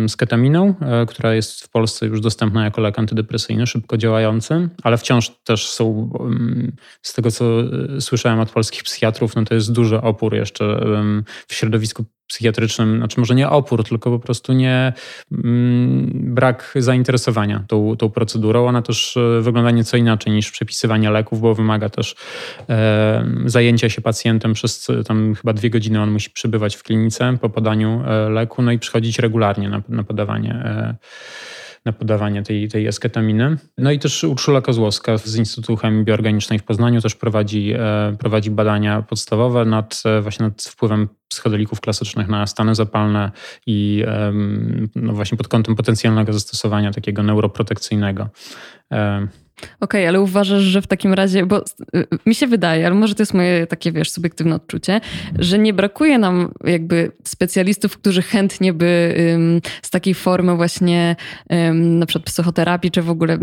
z ketaminą, e, która jest w Polsce już dostępna jako lek antydepresyjny, szybko działający, ale wciąż też są, z tego co e, słyszałem od polskich psychiatrów, no to jest duży opór jeszcze w środowisku psychiatrycznym, znaczy może nie opór, tylko po prostu nie brak zainteresowania tą, tą procedurą. Ona też wygląda nieco inaczej niż przepisywanie leków, bo wymaga też zajęcia się pacjentem przez tam chyba dwie godziny on musi przybywać w klinice po podaniu e, leku, no i przychodzić regularnie na, na podawanie e, na podawanie tej, tej esketaminy. No i też Urszula Kozłowska z Instytutu Chemii Bioorganicznej w Poznaniu też prowadzi, e, prowadzi badania podstawowe nad właśnie nad wpływem psychodelików klasycznych na stany zapalne i no właśnie pod kątem potencjalnego zastosowania takiego neuroprotekcyjnego. Okej, okay, ale uważasz, że w takim razie, bo y, mi się wydaje, ale może to jest moje takie, wiesz, subiektywne odczucie, że nie brakuje nam jakby specjalistów, którzy chętnie by z takiej formy właśnie um, na przykład psychoterapii, czy w ogóle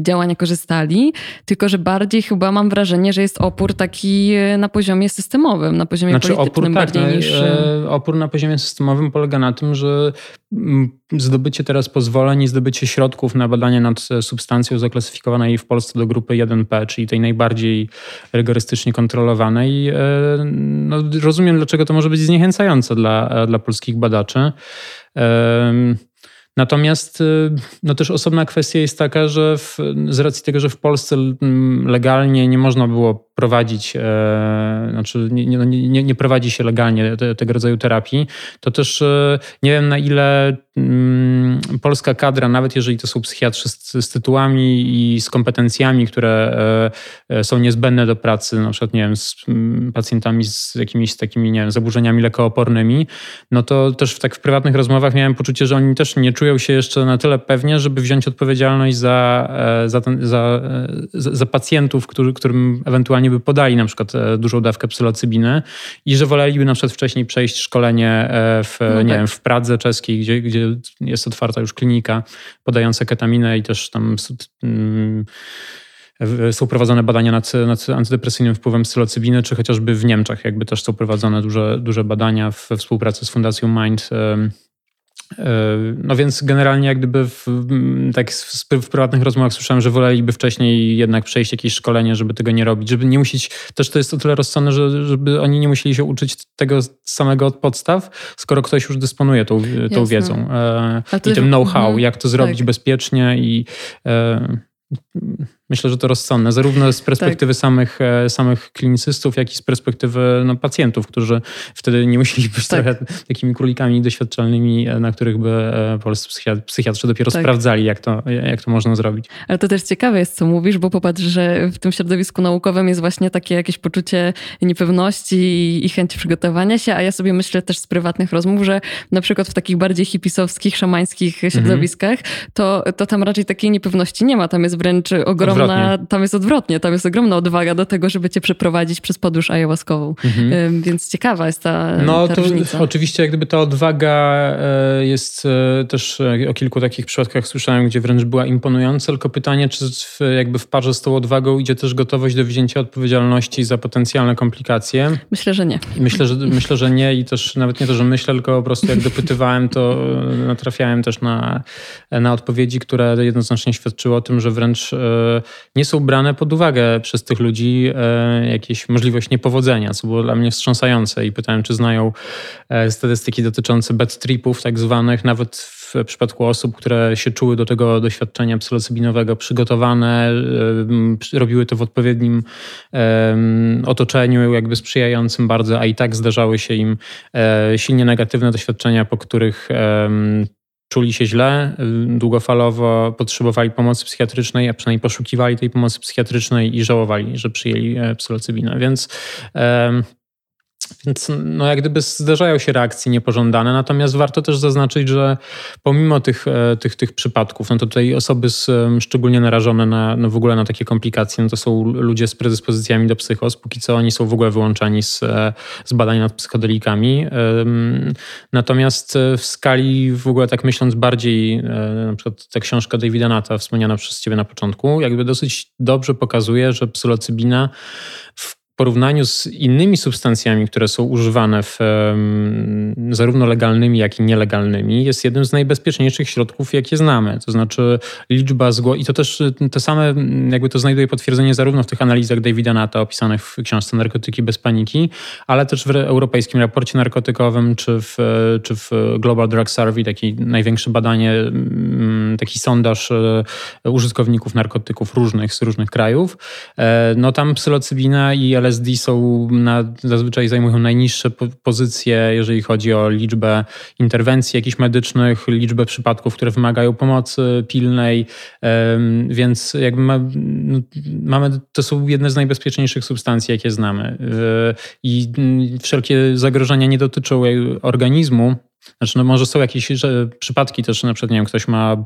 działania korzystali, tylko że bardziej chyba mam wrażenie, że jest opór taki e, na poziomie systemowym, na poziomie znaczy, politycznym opór, tak, bardziej no, niż... E, opór na poziomie systemowym polega na tym, że zdobycie teraz pozwoleń i zdobycie środków na badanie nad substancją zaklasyfikowanej w Polsce do grupy 1P, czyli tej najbardziej rygorystycznie kontrolowanej. E, no, rozumiem, dlaczego to może być zniechęcające dla, dla polskich badaczy. Natomiast no też osobna kwestia jest taka, że w, z racji tego, że w Polsce legalnie nie można było prowadzić, e, znaczy nie, nie, nie, prowadzi się legalnie te, tego rodzaju terapii, to też e, nie wiem na ile mm, polska kadra, nawet jeżeli to są psychiatrzy z, z tytułami i z kompetencjami, które e, są niezbędne do pracy, na przykład nie wiem, z mm, pacjentami z jakimiś takimi nie wiem, zaburzeniami lekoopornymi, no to też w, tak w prywatnych rozmowach miałem poczucie, że oni też nie czują się jeszcze na tyle pewnie, żeby wziąć odpowiedzialność za, za, ten, za, za, za pacjentów, który, którym ewentualnie by podali na przykład e, dużą dawkę psylocybiny i że woleliby na przykład wcześniej przejść szkolenie e, w, no nie tak. wiem, w Pradze czeskiej, gdzie, gdzie jest otwarta już klinika podająca ketaminę i też tam mm, są prowadzone badania nad, nad antydepresyjnym wpływem psylocybiny, czy chociażby w Niemczech jakby też są prowadzone duże, duże badania we współpracy z Fundacją Mind no więc generalnie jak gdyby w, tak w, prywatnych rozmowach słyszałem, że woleliby wcześniej jednak przejść jakieś szkolenie, żeby tego nie robić, żeby nie musieć, też to jest o tyle rozsądne, że, żeby oni nie musieli się uczyć tego samego od podstaw, skoro ktoś już dysponuje tą, tą wiedzą e, i tym know-how, mhm. jak to zrobić tak. bezpiecznie i e, Myślę, że to rozsądne, zarówno z perspektywy tak. samych, e, samych klinicystów, jak i z perspektywy no, pacjentów, którzy wtedy nie musieli być tak. trochę takimi królikami doświadczalnymi, e, na których by e, polscy psychiatrzy dopiero tak. sprawdzali, jak to, jak to można zrobić. Ale to też ciekawe jest, co mówisz, bo popatrz, że w tym środowisku naukowym jest właśnie takie jakieś poczucie niepewności i, i chęć przygotowania się, a ja sobie myślę też z prywatnych rozmów, że na przykład w takich bardziej hipisowskich, szamańskich środowiskach, mhm. to, to tam raczej takiej niepewności nie ma. Tam jest wręcz ogromna ogromna, tam jest odwrotnie, tam jest ogromna odwaga do tego, żeby cię przeprowadzić przez podróż ayahuaskową. Mhm. Więc ciekawa jest ta, no, ta to różnica. Oczywiście jak gdyby ta odwaga e, jest e, też e, o kilku takich przypadkach słyszałem, gdzie wręcz była imponująca, tylko pytanie, czy w, jakby w parze z tą odwagą idzie też gotowość do wzięcia odpowiedzialności za potencjalne komplikacje? Myślę, że nie. Myślę, że, myślę, że nie i też nawet nie to, że myślę, tylko po prostu jak dopytywałem, to natrafiałem też na, na odpowiedzi, które jednoznacznie świadczyły o tym, że wręcz nie są brane pod uwagę przez tych ludzi jakieś możliwość niepowodzenia, co było dla mnie wstrząsające. I pytałem, czy znają statystyki dotyczące bad tripów tak zwanych, nawet w przypadku osób, które się czuły do tego doświadczenia psylocybinowego przygotowane, robiły to w odpowiednim otoczeniu, jakby sprzyjającym bardzo, a i tak zdarzały się im e, silnie negatywne doświadczenia, po których czuli się źle, długofalowo potrzebowali pomocy psychiatrycznej, a przynajmniej poszukiwali tej pomocy psychiatrycznej i żałowali, że przyjęli e, psylocybinę. Więc więc no, jak gdyby zdarzają się reakcje niepożądane, natomiast warto też zaznaczyć, że pomimo tych, e, tych, tych przypadków, no to tutaj osoby z, szczególnie narażone na, no w ogóle na takie komplikacje, no to są ludzie z predyspozycjami do psychos, póki co oni są w ogóle wyłączani z, e, z badań nad psychodelikami. Natomiast e, w skali w ogóle tak myśląc bardziej, na przykład ta książka Davida Nata wspomniana przez ciebie na początku, jakby dosyć dobrze pokazuje, że psylocybina w porównaniu z innymi substancjami, które są używane w, zarówno legalnymi, jak i nielegalnymi, jest jednym z najbezpieczniejszych środków, jakie znamy. To znaczy liczba zgłoszeń, i to też te same, jakby to znajduje potwierdzenie zarówno w tych analizach Davida Nata opisanych w książce Narkotyki bez paniki, ale też w europejskim raporcie narkotykowym, czy w, czy w Global Drug Survey, taki największe badanie, mm, taki sondaż e, użytkowników narkotyków różnych z różnych krajów. E, no tam psylocybina i LSD są na, zazwyczaj zajmują najniższe pozycje, jeżeli chodzi o liczbę interwencji jakichś medycznych, liczbę przypadków, które wymagają pomocy pilnej, więc jakby ma, no, mamy, to są jedne z najbezpieczniejszych substancji, jakie znamy. I wszelkie zagrożenia nie dotyczą organizmu, znaczy, no może są jakieś że, przypadki też, na przykład, nie wiem, ktoś ma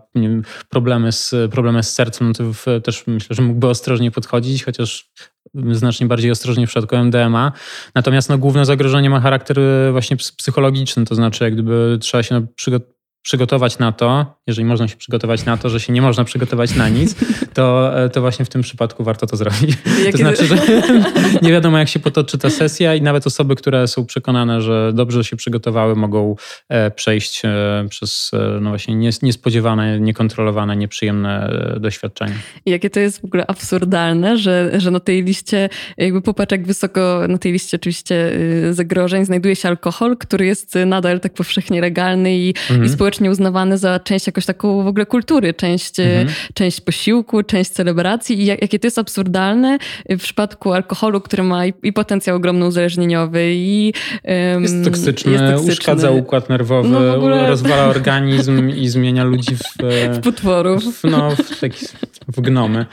problemy, z, problemy z sercem, no to w, też myślę, że mógłby ostrożnie podchodzić, chociaż znacznie bardziej ostrożnie w przypadku MDMA. Natomiast no, główne zagrożenie ma charakter właśnie psychologiczny, to znaczy jak gdyby trzeba się przygotować przygotować na to, jeżeli można się przygotować na to, że się nie można przygotować na nic, to, e, to właśnie w tym przypadku warto to zrobić. Jakie... To znaczy, że nie wiadomo jak się potoczy ta sesja i nawet osoby, które są przekonane, że dobrze się przygotowały, mogą e, przejść e, przez no właśnie niespodziewane, niekontrolowane, nieprzyjemne doświadczenia. I jakie to jest w ogóle absurdalne, że, że na tej liście, jakby popatrz jak wysoko, na tej liście oczywiście y, zagrożeń znajduje się alkohol, który jest nadal tak powszechnie legalny i, mhm. i społecznie uznawane za część jakoś taką w ogóle kultury, część, e, mhm. część posiłku, część celebracji i jakie to jest absurdalne w przypadku alkoholu, który ma i, i potencjał ogromny uzależnieniowy i um, jest, toksyczny, jest toksyczny, uszkadza układ nerwowy, no ogóle... rozwala organizm i zmienia ludzi w, e, w potworów. W, no, w taki w gnomy.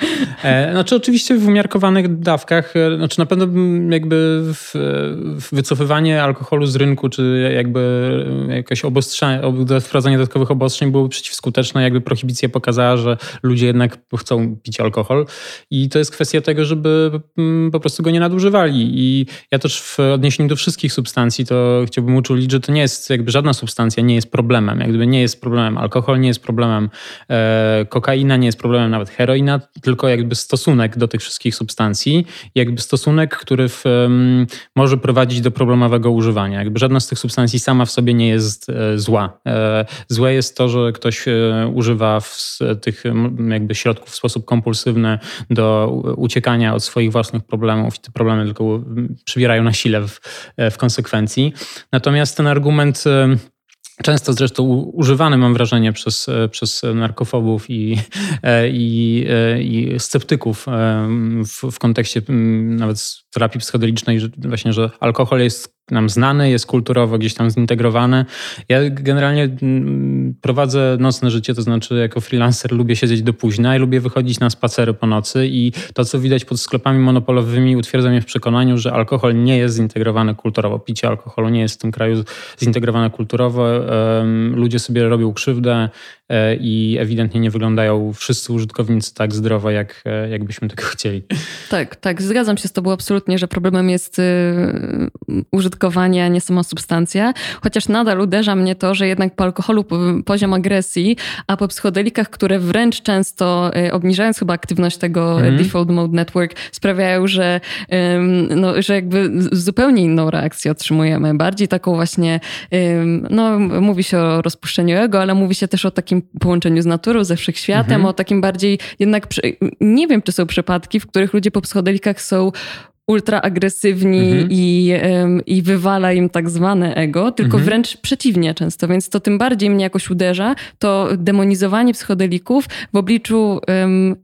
E, znaczy oczywiście w umiarkowanych dawkach, e, znaczy na pewno jakby w, w wycofywanie alkoholu z rynku, czy jakby jakieś obostrzenie, wprowadzenie dodatkowych obostrzeń byłoby przeciwskuteczne. Jakby prohibicja pokazała, że ludzie jednak chcą pić alkohol i to jest kwestia tego, żeby mm, po prostu go nie nadużywali. I ja też w odniesieniu do wszystkich substancji to chciałbym uczulić, że to nie jest jakby żadna substancja nie jest problemem. Jakby nie jest problemem alkohol, nie jest problemem e, kokaina, nie jest problemem nawet heroin heroina, tylko jakby stosunek do tych wszystkich substancji, jakby stosunek, który w, może prowadzić do problemowego używania. Jakby żadna z tych substancji sama w sobie nie jest e, zła. E, złe jest to, że ktoś e, używa tych jakby środków w sposób kompulsywny do uciekania od swoich własnych problemów i te problemy tylko przybierają na sile w, w konsekwencji. Natomiast ten argument Często zresztą używany, mam wrażenie, przez, e, przez narkofobów i, e, i, e, i sceptyków w, w kontekście nawet terapii psychodelicznej, właśnie, że alkohol jest nam znany, jest kulturowo gdzieś tam zintegrowany. Ja generalnie mm, prowadzę nocne życie, to znaczy jako freelancer lubię siedzieć do późna i lubię wychodzić na spacery po nocy i to, co widać pod sklepami monopolowymi utwierdza mnie w przekonaniu, że alkohol nie jest zintegrowany kulturowo. Picie alkoholu nie jest w tym kraju zintegrowane kulturowo. Ludzie sobie robią krzywdę i ewidentnie nie wyglądają wszyscy użytkownicy tak zdrowo, jak, e, jakbyśmy tego chcieli. Tak, tak, zgadzam się z tobą absolutnie, że problemem jest y, użytkowanie, a nie sama substancja. Chociaż nadal uderza mnie to, że jednak po alkoholu poziom agresji, a po psychodelikach, które wręcz często y, obniżając chyba aktywność tego mm. default mode network, sprawiają, że, no, że jakby zupełnie inną reakcję otrzymujemy. Bardziej taką właśnie, no mówi się o rozpuszczeniu ego, ale mówi się też o takim takim połączeniu z naturą, ze wszechświatem, mhm. o takim bardziej jednak, nie wiem, czy są przypadki, w których ludzie po psychodelikach są ultra agresywni mhm. i, um, i wywala im tak zwane ego, tylko mhm. wręcz przeciwnie często, więc to tym bardziej mnie jakoś uderza, to demonizowanie psychodelików w obliczu um,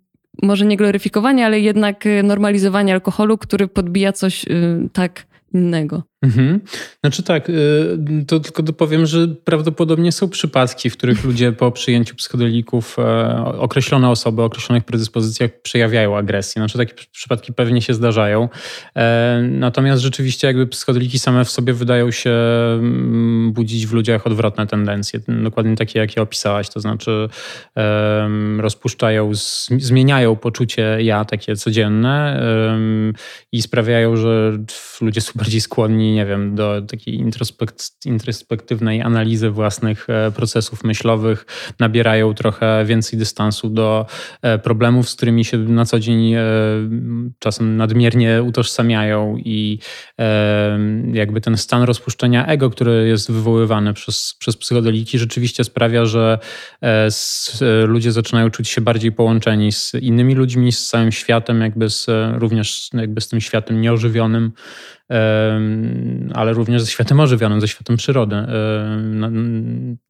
może nie gloryfikowania, ale jednak normalizowania alkoholu, który podbija coś um, tak innego. Mhm. Znaczy tak, y, to tylko dopowiem, że prawdopodobnie są przypadki, w których ludzie po przyjęciu psychodelików, e, określone osoby o określonych predyspozycjach przejawiają agresję. Znaczy takie przypadki pewnie się zdarzają. E, natomiast rzeczywiście jakby psychodeliki same w sobie wydają się mm, budzić w ludziach odwrotne tendencje. Dokładnie takie, jakie opisałaś. To znaczy rozpuszczają, zmieniają poczucie ja takie codzienne i sprawiają, że ludzie są bardziej skłonni nie wiem, do takiej introspektywnej analizy własnych e, procesów myślowych, nabierają trochę więcej dystansu do e, problemów, z którymi się na co dzień e, czasem nadmiernie utożsamiają i jakby ten stan rozpuszczenia ego, który jest wywoływany przez, przez psychodeliki, rzeczywiście sprawia, że ludzie zaczynają czuć się bardziej połączeni z innymi ludźmi, z całym światem, jakby z, również jakby z tym światem nieożywionym ale również ze światem ożywionym, ze światem przyrody.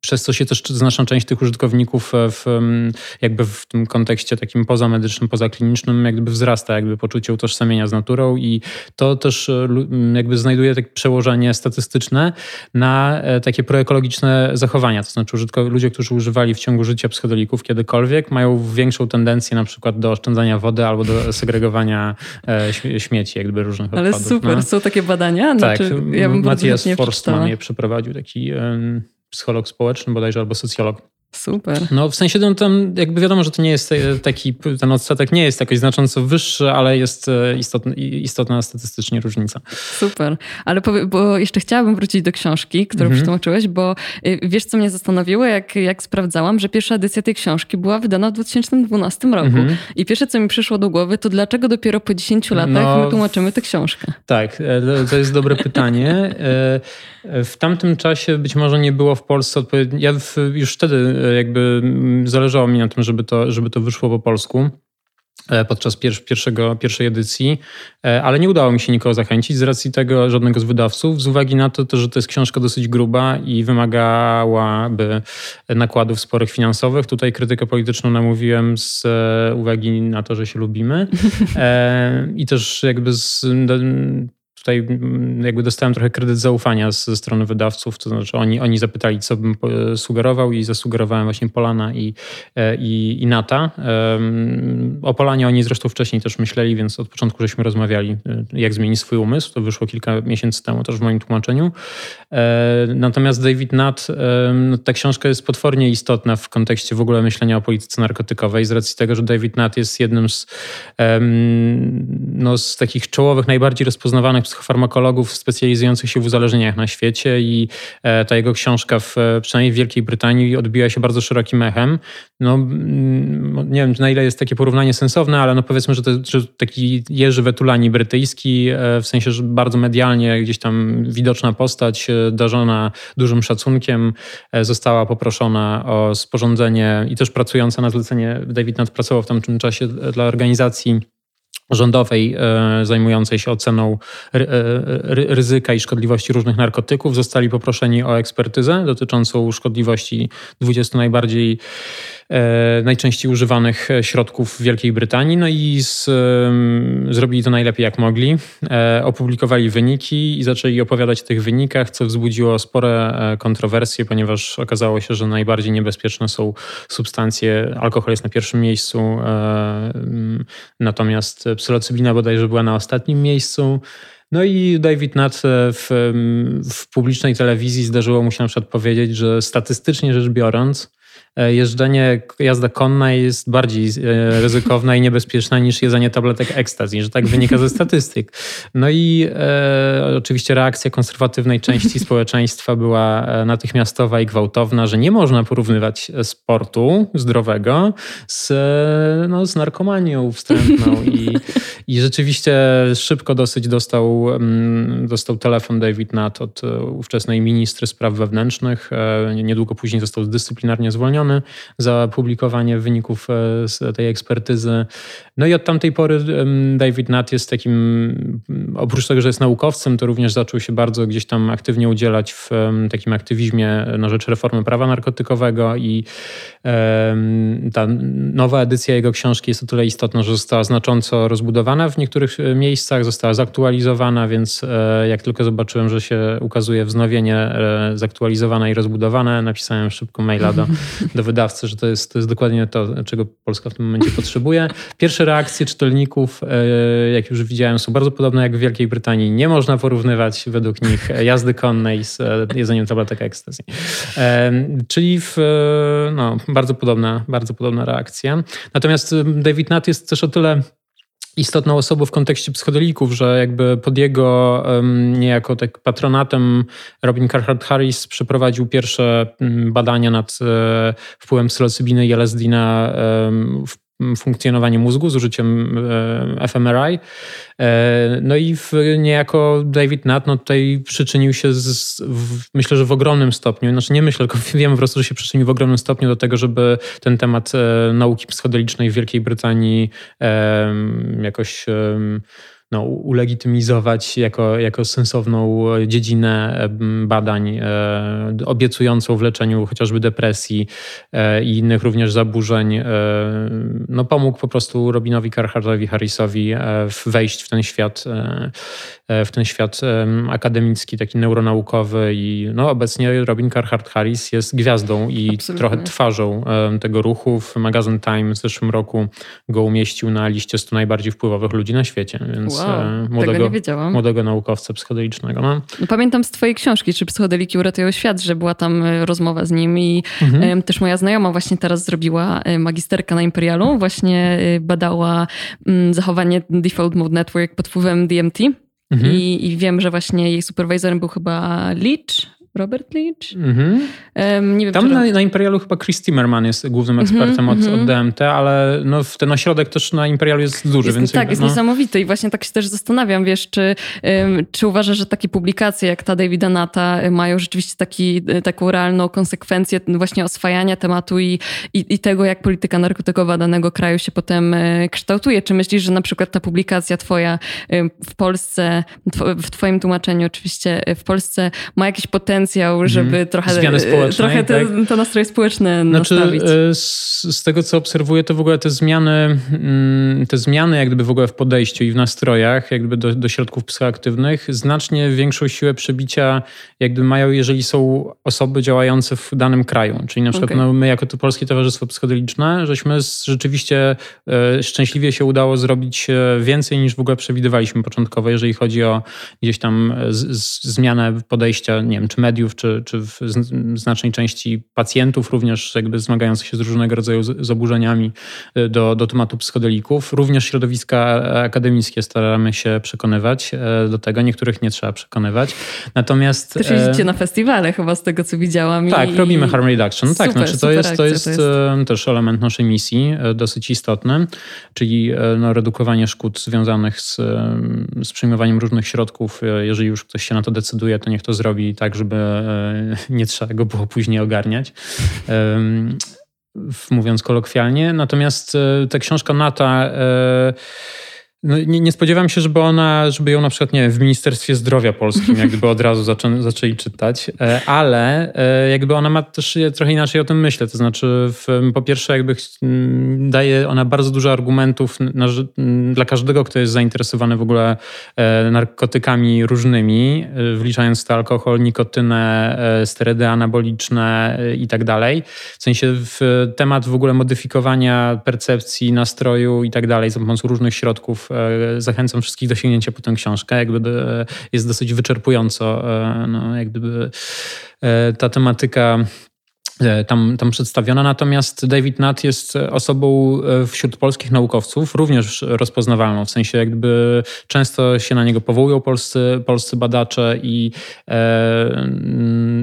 Przez co się też znaczna część tych użytkowników e, w, jakby w tym kontekście takim pozamedycznym, pozaklinicznym jakby wzrasta jakby poczucie utożsamienia z naturą i to też e, jakby znajduje takie przełożenie statystyczne na e, takie proekologiczne zachowania. To znaczy ludzie, którzy używali w ciągu życia psychodelików kiedykolwiek mają większą tendencję na przykład do oszczędzania wody albo do segregowania śmieci jakby różnych Ale odpadów. Ale super, no. Takie badania? Tak, znaczy, ja bym Matthias Forstman je przeprowadził, taki psycholog społeczny bodajże albo socjolog. Super. No w sensie no, tam jakby wiadomo, że to nie jest e, taki, ten odsetek nie jest jakoś znacząco wyższy, ale jest e, istotna, istotna statystycznie różnica. Super. Ale powie, bo jeszcze chciałabym wrócić do książki, którą mhm. przetłumaczyłeś, bo e, wiesz co mnie zastanowiło, jak, jak sprawdzałam, że pierwsza edycja tej książki była wydana w 2012 roku. Mhm. I pierwsze co mi przyszło do głowy, to dlaczego dopiero po 10 latach no, my tłumaczymy tę książkę? Tak, to jest dobre pytanie. W tamtym czasie być może nie było w Polsce odpowiednio. Ja już wtedy jakby mm, zależało mi na tym, żeby to, żeby to wyszło po polsku e, podczas pierwszego, pierwszej edycji, e, ale nie udało mi się nikogo zachęcić z racji tego żadnego z wydawców, z uwagi na to, że to jest książka dosyć gruba i wymagałaby nakładów sporych finansowych. Tutaj krytykę polityczną namówiłem z e, uwagi na to, że się lubimy i też jakby z tutaj mm, jakby dostałem trochę kredyt zaufania ze strony wydawców, to znaczy oni, oni zapytali, co bym sugerował i zasugerowałem właśnie Polana i, e, i, i Nata. O Polanie oni zresztą wcześniej też myśleli, więc od początku żeśmy rozmawiali, e, jak zmienić swój umysł. To wyszło kilka miesięcy temu też w moim tłumaczeniu. E, natomiast David Nat, no, ta książka jest potwornie istotna w kontekście w ogóle myślenia o polityce narkotykowej z racji tego, że David Nat jest jednym z, no, z takich czołowych, najbardziej rozpoznawanych psychofarmakologów specjalizujących się w uzależnieniach na świecie i e, ta jego książka w, przynajmniej w Wielkiej Brytanii odbiła się bardzo szerokim echem. No, nie wiem, na ile jest takie porównanie sensowne, ale no powiedzmy, że, to, że taki Jerzy Wetulani brytyjski, e, w sensie, że bardzo medialnie gdzieś tam widoczna postać, e, darzona dużym szacunkiem, została poproszona o sporządzenie i też pracująca na zlecenie, David Nutt pracował w tamtym czasie dla organizacji rządowej e, zajmującej się oceną e, ryzyka i szkodliwości różnych narkotyków zostali poproszeni o ekspertyzę dotyczącą szkodliwości 20 najbardziej najczęściej używanych środków w Wielkiej Brytanii. No i z, zrobili to najlepiej jak mogli. E, opublikowali wyniki i zaczęli opowiadać o tych wynikach, co wzbudziło spore e, kontrowersje, ponieważ okazało się, że najbardziej niebezpieczne są substancje. Alkohol jest na pierwszym miejscu, natomiast psylocybina bodajże była na ostatnim miejscu. No i David Nutt w, w publicznej telewizji zdarzyło mu się na przykład powiedzieć, że statystycznie rzecz biorąc, E, jeżdżenie, jazda konna jest bardziej e, ryzykowna i niebezpieczna niż jedzenie tabletek ekstazji, że tak wynika ze statystyk. No i e, oczywiście reakcja konserwatywnej części społeczeństwa była e, natychmiastowa i gwałtowna, że nie można porównywać sportu zdrowego z, no, z narkomanią wstrętną i, i rzeczywiście szybko dosyć dostał, mm, dostał telefon David Nutt od ówczesnej ministry spraw wewnętrznych. Niedługo później został dyscyplinarnie zwolniony za publikowanie wyników z tej ekspertyzy. No i od tamtej pory David Nutt jest takim, oprócz tego, że jest naukowcem, to również zaczął się bardzo gdzieś tam aktywnie udzielać w takim aktywizmie na rzecz reformy prawa narkotykowego i ta nowa edycja jego książki jest o tyle istotna, że została znacząco rozbudowana w niektórych e, miejscach, została zaktualizowana, więc e, jak tylko zobaczyłem, że się ukazuje wznowienie e, zaktualizowane i rozbudowane, napisałem szybko maila do, do wydawcy, że to jest, to jest dokładnie to, czego Polska w tym momencie potrzebuje. Pierwsze reakcje czytelników, jak już widziałem, są bardzo podobne jak w Wielkiej Brytanii. Nie można porównywać według nich jazdy konnej z jedzeniem tabletek ekstazji. Czyli w, no, bardzo podobna, bardzo podobna reakcja. Natomiast David Nutt jest też o tyle istotną osobą w kontekście psychodelików, że jakby pod jego niejako tak patronatem Robin Carhart Harris przeprowadził pierwsze badania nad e, wpływem psylocybiny i LSD na funkcjonowanie mózgu z użyciem e, fMRI. E, no i w, niejako David Nutt no tutaj przyczynił się, z, w, myślę, że w ogromnym stopniu, znaczy nie myślę, tylko wiem po prostu, że się przyczynił w ogromnym stopniu do tego, żeby ten temat e, nauki psychodelicznej w Wielkiej Brytanii jakoś no, ulegitymizować jako, jako sensowną dziedzinę badań, e, obiecującą w leczeniu chociażby depresji e, i innych również zaburzeń. E, no, pomógł po prostu Robinowi Carhartowi Harrisowi wejść w ten świat, w ten świat akademicki, taki neuronaukowy i no, obecnie Robin Carhart Harris jest gwiazdą i Absolutnie. trochę twarzą tego ruchu. W magazyn Time w zeszłym roku go umieścił na liście 100 najbardziej wpływowych ludzi na świecie, więc e, młodego, młodego naukowca psychodelicznego. No. no. Pamiętam z twojej książki, czy psychodeliki uratują świat, że była tam e, rozmowa z nim i mhm. też moja znajoma właśnie teraz zrobiła e, magisterkę na Imperialu, właśnie badała mm, zachowanie Default Mode Network pod wpływem DMT. Mhm. I, I, wiem, że właśnie jej superwizorem był chyba Leach, Robert Leach. Mm-hmm. Um, wiem, Tam na, na, Imperialu chyba Chris Timmerman jest głównym mhm, ekspertem mm-hmm, od, od, DMT, ale no, ten ośrodek też na Imperialu jest duży. Jest, więc tak, jest no... niesamowity i właśnie tak się też zastanawiam, wiesz, czy, um, czy uważasz, że takie publikacje jak ta Davida Nata y, mają rzeczywiście taki, y, taką realną konsekwencję właśnie oswajania tematu i, i, i, tego, jak polityka narkotykowa danego kraju się potem y, kształtuje. Czy myślisz, że na przykład ta publikacja twoja w Polsce, w twoim tłumaczeniu oczywiście w Polsce ma jakiś potencjał potencjał, mhm. żeby mm. trochę, Zmiany trochę te, tak? te nastroje społeczne znaczy, nastawić. E, z, z, tego, co obserwuję, to w ogóle te zmiany, mm, te zmiany jak gdyby w ogóle w podejściu i w nastrojach, jak gdyby do, do środków psychoaktywnych, znacznie większą siłę przebicia jak gdyby mają, jeżeli są osoby działające w danym kraju. Czyli na przykład okay. no, my jako to Polskie Towarzystwo Psychodeliczne, żeśmy rzeczywiście e, szczęśliwie się udało zrobić e, więcej niż w ogóle przewidywaliśmy początkowo, jeżeli chodzi o gdzieś tam z, z, zmianę podejścia, nie wiem, czy mediów, mediów, czy, czy w znacznej części pacjentów, również jakby zmagających się z różnego rodzaju zaburzeniami y, do, do tematu psychodelików. Również środowiska akademickie staramy się przekonywać e, do tego. Niektórych nie trzeba przekonywać. Natomiast... Też jeździcie e, na festiwale chyba z tego, co widziałam. Tak, i... robimy harm reduction. Tak, super, znaczy to, jest, to, jest, to jest też element naszej misji, e, dosyć istotny, czyli no, redukowanie szkód związanych z, z przyjmowaniem różnych środków. Jeżeli już ktoś się na to decyduje, to niech to zrobi tak, żeby E, nie trzeba go było później ogarniać mówiąc kolokwialnie. Natomiast e, ta książka Nata e, no, nie, nie, spodziewam się, żeby ona, żeby ją na przykład, nie wiem, w Ministerstwie Zdrowia Polskim jak gdyby od razu zaczę, zaczęli czytać, e, ale e, jakby ona ma też trochę inaczej o tym myślę, to znaczy w, po pierwsze jakby daje ona bardzo dużo argumentów na, dla każdego, kto jest zainteresowany w ogóle e, narkotykami różnymi, wliczając to alkohol, nikotynę, sterydy anaboliczne i tak dalej. W sensie w temat w ogóle modyfikowania percepcji, nastroju i tak dalej za pomocą różnych środków zachęcam wszystkich do sięgnięcia po tę książkę. Jakby e, jest dosyć wyczerpująco, e, no, jak gdyby ta tematyka E, tam, tam przedstawiona. Natomiast David Nutt jest osobą e, wśród polskich naukowców również rozpoznawalną, w sensie jakby często się na niego powołują polscy, polscy badacze i e,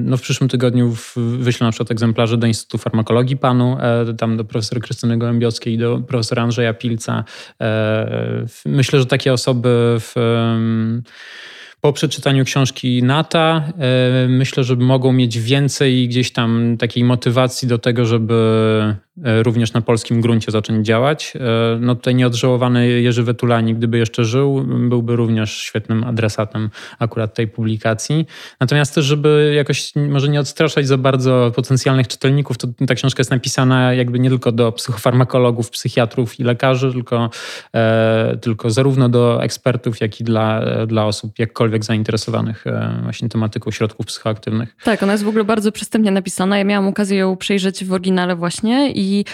no w przyszłym tygodniu wyślę na przykład egzemplarze do Instytutu Farmakologii panu, e, tam do profesora Krystyny Gołębiowskiej i do profesora Andrzeja Pilca. E, myślę, że takie osoby w po przeczytaniu książki Nata myślę, że mogą mieć więcej gdzieś tam takiej motywacji do tego, żeby E, również na polskim gruncie zacząć działać. E, no tutaj nieodżałowany Jerzy Wetulani, gdyby jeszcze żył, byłby również świetnym adresatem akurat tej publikacji. Natomiast też, żeby jakoś może nie odstraszać za bardzo potencjalnych czytelników, to ta książka jest napisana jakby nie tylko do psychofarmakologów, psychiatrów i lekarzy, tylko, e, tylko zarówno do ekspertów, jak i dla, dla osób jakkolwiek zainteresowanych właśnie tematyką środków psychoaktywnych. Tak, ona jest w ogóle bardzo przystępnie napisana. Ja miałam okazję ją przejrzeć w oryginale właśnie i,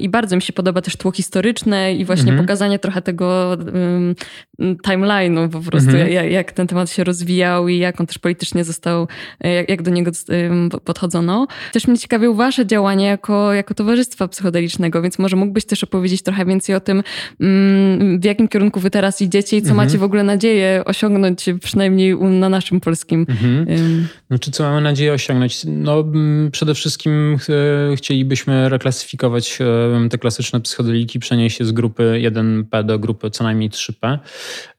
i bardzo mi się podoba też tło historyczne i właśnie mhm. pokazanie trochę tego um, timeline'u po prostu, mhm. jak, jak, ten temat się rozwijał i jak on też politycznie został, jak, jak do niego podchodzono. Też mnie ciekawią wasze działania jako, jako towarzystwa psychodelicznego, więc może mógłbyś też opowiedzieć trochę więcej o tym, um, w jakim kierunku wy teraz idziecie i co mhm. macie w ogóle nadzieję osiągnąć, przynajmniej na naszym polskim. Mhm. No, czy co mamy nadzieję osiągnąć? No, przede wszystkim e, chcielibyśmy reklamować klasyfikować e, te klasyczne psychodeliki, przenieść je z grupy 1P do grupy co najmniej 3P,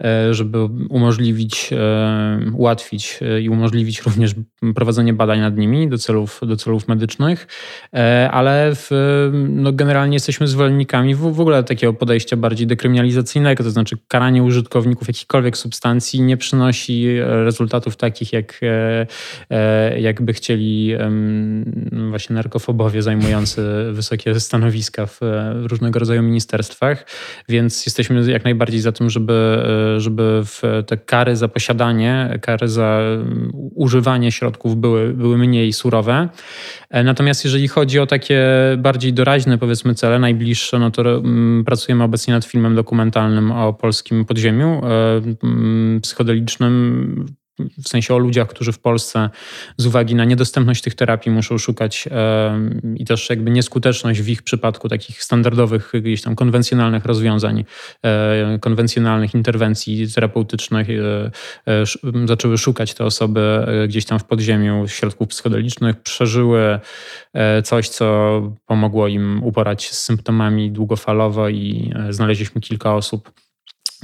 e, żeby umożliwić, e, ułatwić i umożliwić również prowadzenie badań nad nimi do celów, do celów medycznych, ale w, no generalnie jesteśmy zwolennikami w, w ogóle takiego podejścia bardziej dekryminalizacyjnego, to znaczy karanie użytkowników jakichkolwiek substancji nie przynosi rezultatów takich, jak, jakby chcieli właśnie narkofobowie zajmujący wysokie stanowiska w różnego rodzaju ministerstwach, więc jesteśmy jak najbardziej za tym, żeby, żeby te kary za posiadanie, kary za używanie środków były, były mniej surowe. Natomiast jeżeli chodzi o takie bardziej doraźne, powiedzmy, cele, najbliższe, no to mm, pracujemy obecnie nad filmem dokumentalnym o polskim podziemiu e, mm, psychodelicznym w sensie o ludziach, którzy w Polsce z uwagi na niedostępność tych terapii muszą szukać i też jakby nieskuteczność w ich przypadku takich standardowych, gdzieś tam konwencjonalnych rozwiązań, e, konwencjonalnych interwencji terapeutycznych, e, e, zaczęły szukać te osoby gdzieś tam w podziemiu środków psychodelicznych, przeżyły coś, co pomogło im uporać z symptomami długofalowo i znaleźliśmy kilka osób,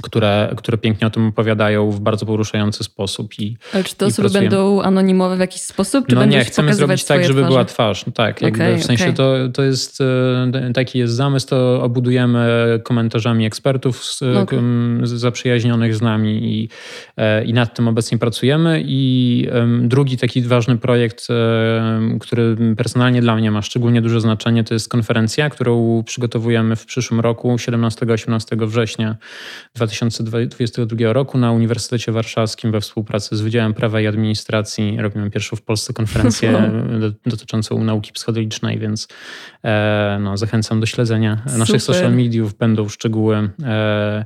które, które pięknie o tym opowiadają w bardzo poruszający sposób. I, Ale czy te osoby pracujemy. będą anonimowe w jakiś sposób? Czy no nie, chcemy zrobić tak, żeby twarze? była twarz. No tak, okay, w sensie okay. to, to jest, e, taki jest zamysł, to obudujemy komentarzami ekspertów z, okay. zaprzyjaźnionych z nami i, e, i nad tym obecnie pracujemy. I drugi taki ważny projekt, e, który personalnie dla mnie ma szczególnie duże znaczenie, to jest konferencja, którą przygotowujemy w przyszłym roku, 17-18 września 2022 roku na Uniwersytecie Warszawskim we współpracy z Wydziałem Prawa i Administracji robimy pierwszą w Polsce konferencję dotyczącą nauki psychodelicznej, więc e, no, zachęcam do śledzenia Super. naszych social mediów. Będą szczegóły, e,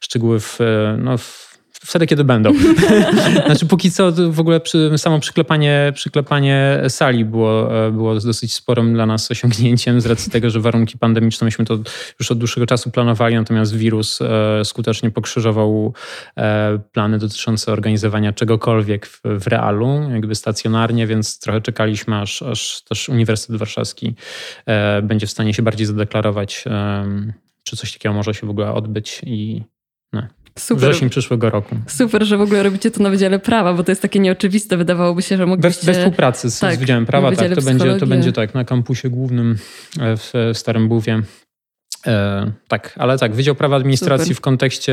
szczegóły w, no, w wtedy, kiedy będą. znaczy póki co w ogóle przy, samo przyklepanie, przyklepanie sali było, e, było dosyć sporym dla nas osiągnięciem z racji tego, że warunki pandemiczne myśmy to już od dłuższego czasu planowali, natomiast wirus e, skutecznie pokrzyżował e, plany dotyczące organizowania czegokolwiek w, w realu, jakby stacjonarnie, więc trochę czekaliśmy, aż, aż też Uniwersytet Warszawski będzie w stanie się bardziej zadeklarować, czy coś takiego może się w ogóle odbyć i no. Super. Wrzesień przyszłego roku. Super, że w ogóle robicie to na Wydziale Prawa, bo to jest takie nieoczywiste. Wydawałoby się, że mogliście... We, we współpracy z, tak, z Wydziałem Prawa, tak. To będzie, to będzie tak na kampusie głównym w Starym Bówie. E, tak, ale tak, Wydział Prawa Administracji Super. w kontekście,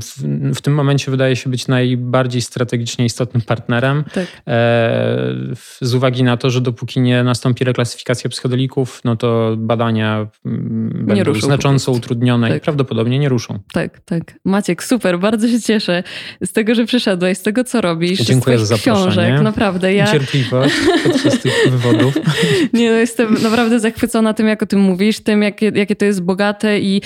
w, w, tym momencie wydaje się być najbardziej strategicznie istotnym partnerem. Tak. E, z uwagi na to, że dopóki nie nastąpi reklasyfikacja psychodelików, no to badania nie będą ruszą znacząco utrudnione tak. i prawdopodobnie nie ruszą. Tak, tak. Maciek, super, bardzo się cieszę z tego, że przyszedłeś, z tego, co robisz. Dziękuję z za zaproszenie. książek, naprawdę. Ja... Cierpliwość podczas tych wywodów. Nie, no, jestem naprawdę zachwycona tym, jak o tym mówisz, tym, jakie, jakie to jest bogate bogate i,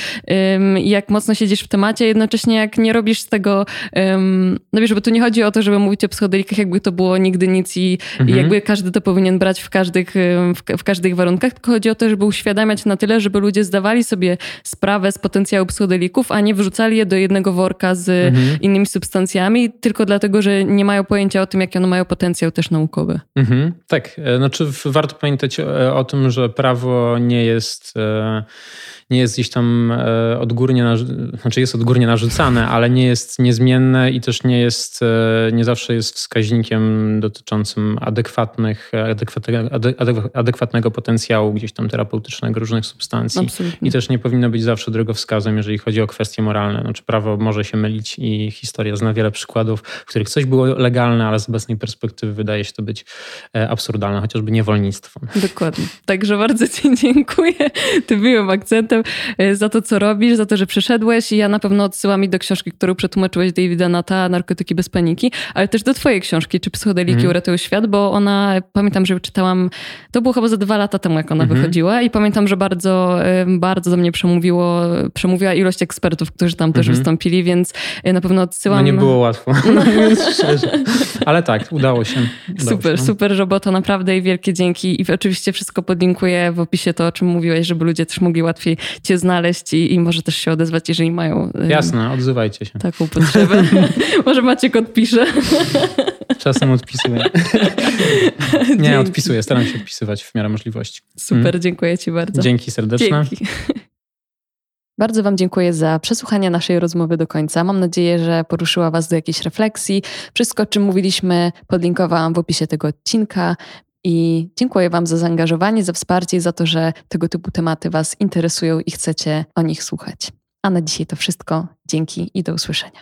jak mocno siedzisz w temacie, jednocześnie jak nie robisz z tego, um, no wiesz, bo tu nie chodzi o to, żeby mówić o psychodelikach, jakby to było nigdy nic i, mhm. i jakby każdy to powinien brać w każdych, w, w, każdych warunkach, tylko chodzi o to, żeby uświadamiać na tyle, żeby ludzie zdawali sobie sprawę z potencjału psychodelików, a nie wrzucali je do jednego worka z mhm. innymi substancjami, tylko dlatego, że nie mają pojęcia o tym, jaki one mają potencjał też naukowy. Mhm. Tak, e, znaczy warto pamiętać o, e, o tym, że prawo nie jest, e, nie jest jest gdzieś tam e, odgórnie, znaczy jest odgórnie narzucane, ale nie jest niezmienne i też nie jest, e, nie zawsze jest wskaźnikiem dotyczącym adekwatnych, adekwatnego potencjału gdzieś tam terapeutycznego różnych substancji. Absolutnie. I też nie powinno być zawsze drogowskazem, jeżeli chodzi o kwestie moralne. Znaczy prawo może się mylić i historia zna wiele przykładów, w których coś było legalne, ale z obecnej perspektywy wydaje się to być absurdalne, chociażby niewolnictwo. Dokładnie. Także bardzo Ci dziękuję tym miłym akcentem e, za to, co robisz, za to, że przyszedłeś i ja na pewno odsyłam i do książki, którą przetłumaczyłeś Davida Nata, Narkotyki bez paniki, ale też do twojej książki, czy Psychodeliki mm. uratują świat, bo ona, pamiętam, że czytałam, to było chyba za dwa lata temu, jak ona mm -hmm. wychodziła i pamiętam, że bardzo, bardzo do mnie przemówiło, przemówiła ilość ekspertów, którzy tam też mm -hmm. wystąpili, więc e, na pewno odsyłam. No nie było łatwo, no. ale tak, udało się. Udało super, się. super robota, naprawdę i wielkie dzięki i oczywiście wszystko podlinkuję w opisie to, o czym mówiłeś, żeby ludzie też mogli łatwiej cię znaleźć i, i może też się odezwać, jeżeli mają... Jasne, odzywajcie się. Taką potrzebę. może Maciek odpisze. Czasem odpisuję. Nie, odpisuję. Staram się odpisywać w miarę możliwości. Super, hmm. dziękuję ci bardzo. Dzięki serdeczne. Dzięki. Bardzo Wam dziękuję za przesłuchanie naszej rozmowy do końca. Mam nadzieję, że poruszyła Was do jakiejś refleksji. Wszystko, o czym mówiliśmy, podlinkowałam w opisie tego odcinka. I dziękuję Wam za zaangażowanie, za wsparcie i za to, że tego typu tematy Was interesują i chcecie o nich słuchać. A na dzisiaj to wszystko. Dzięki i do usłyszenia.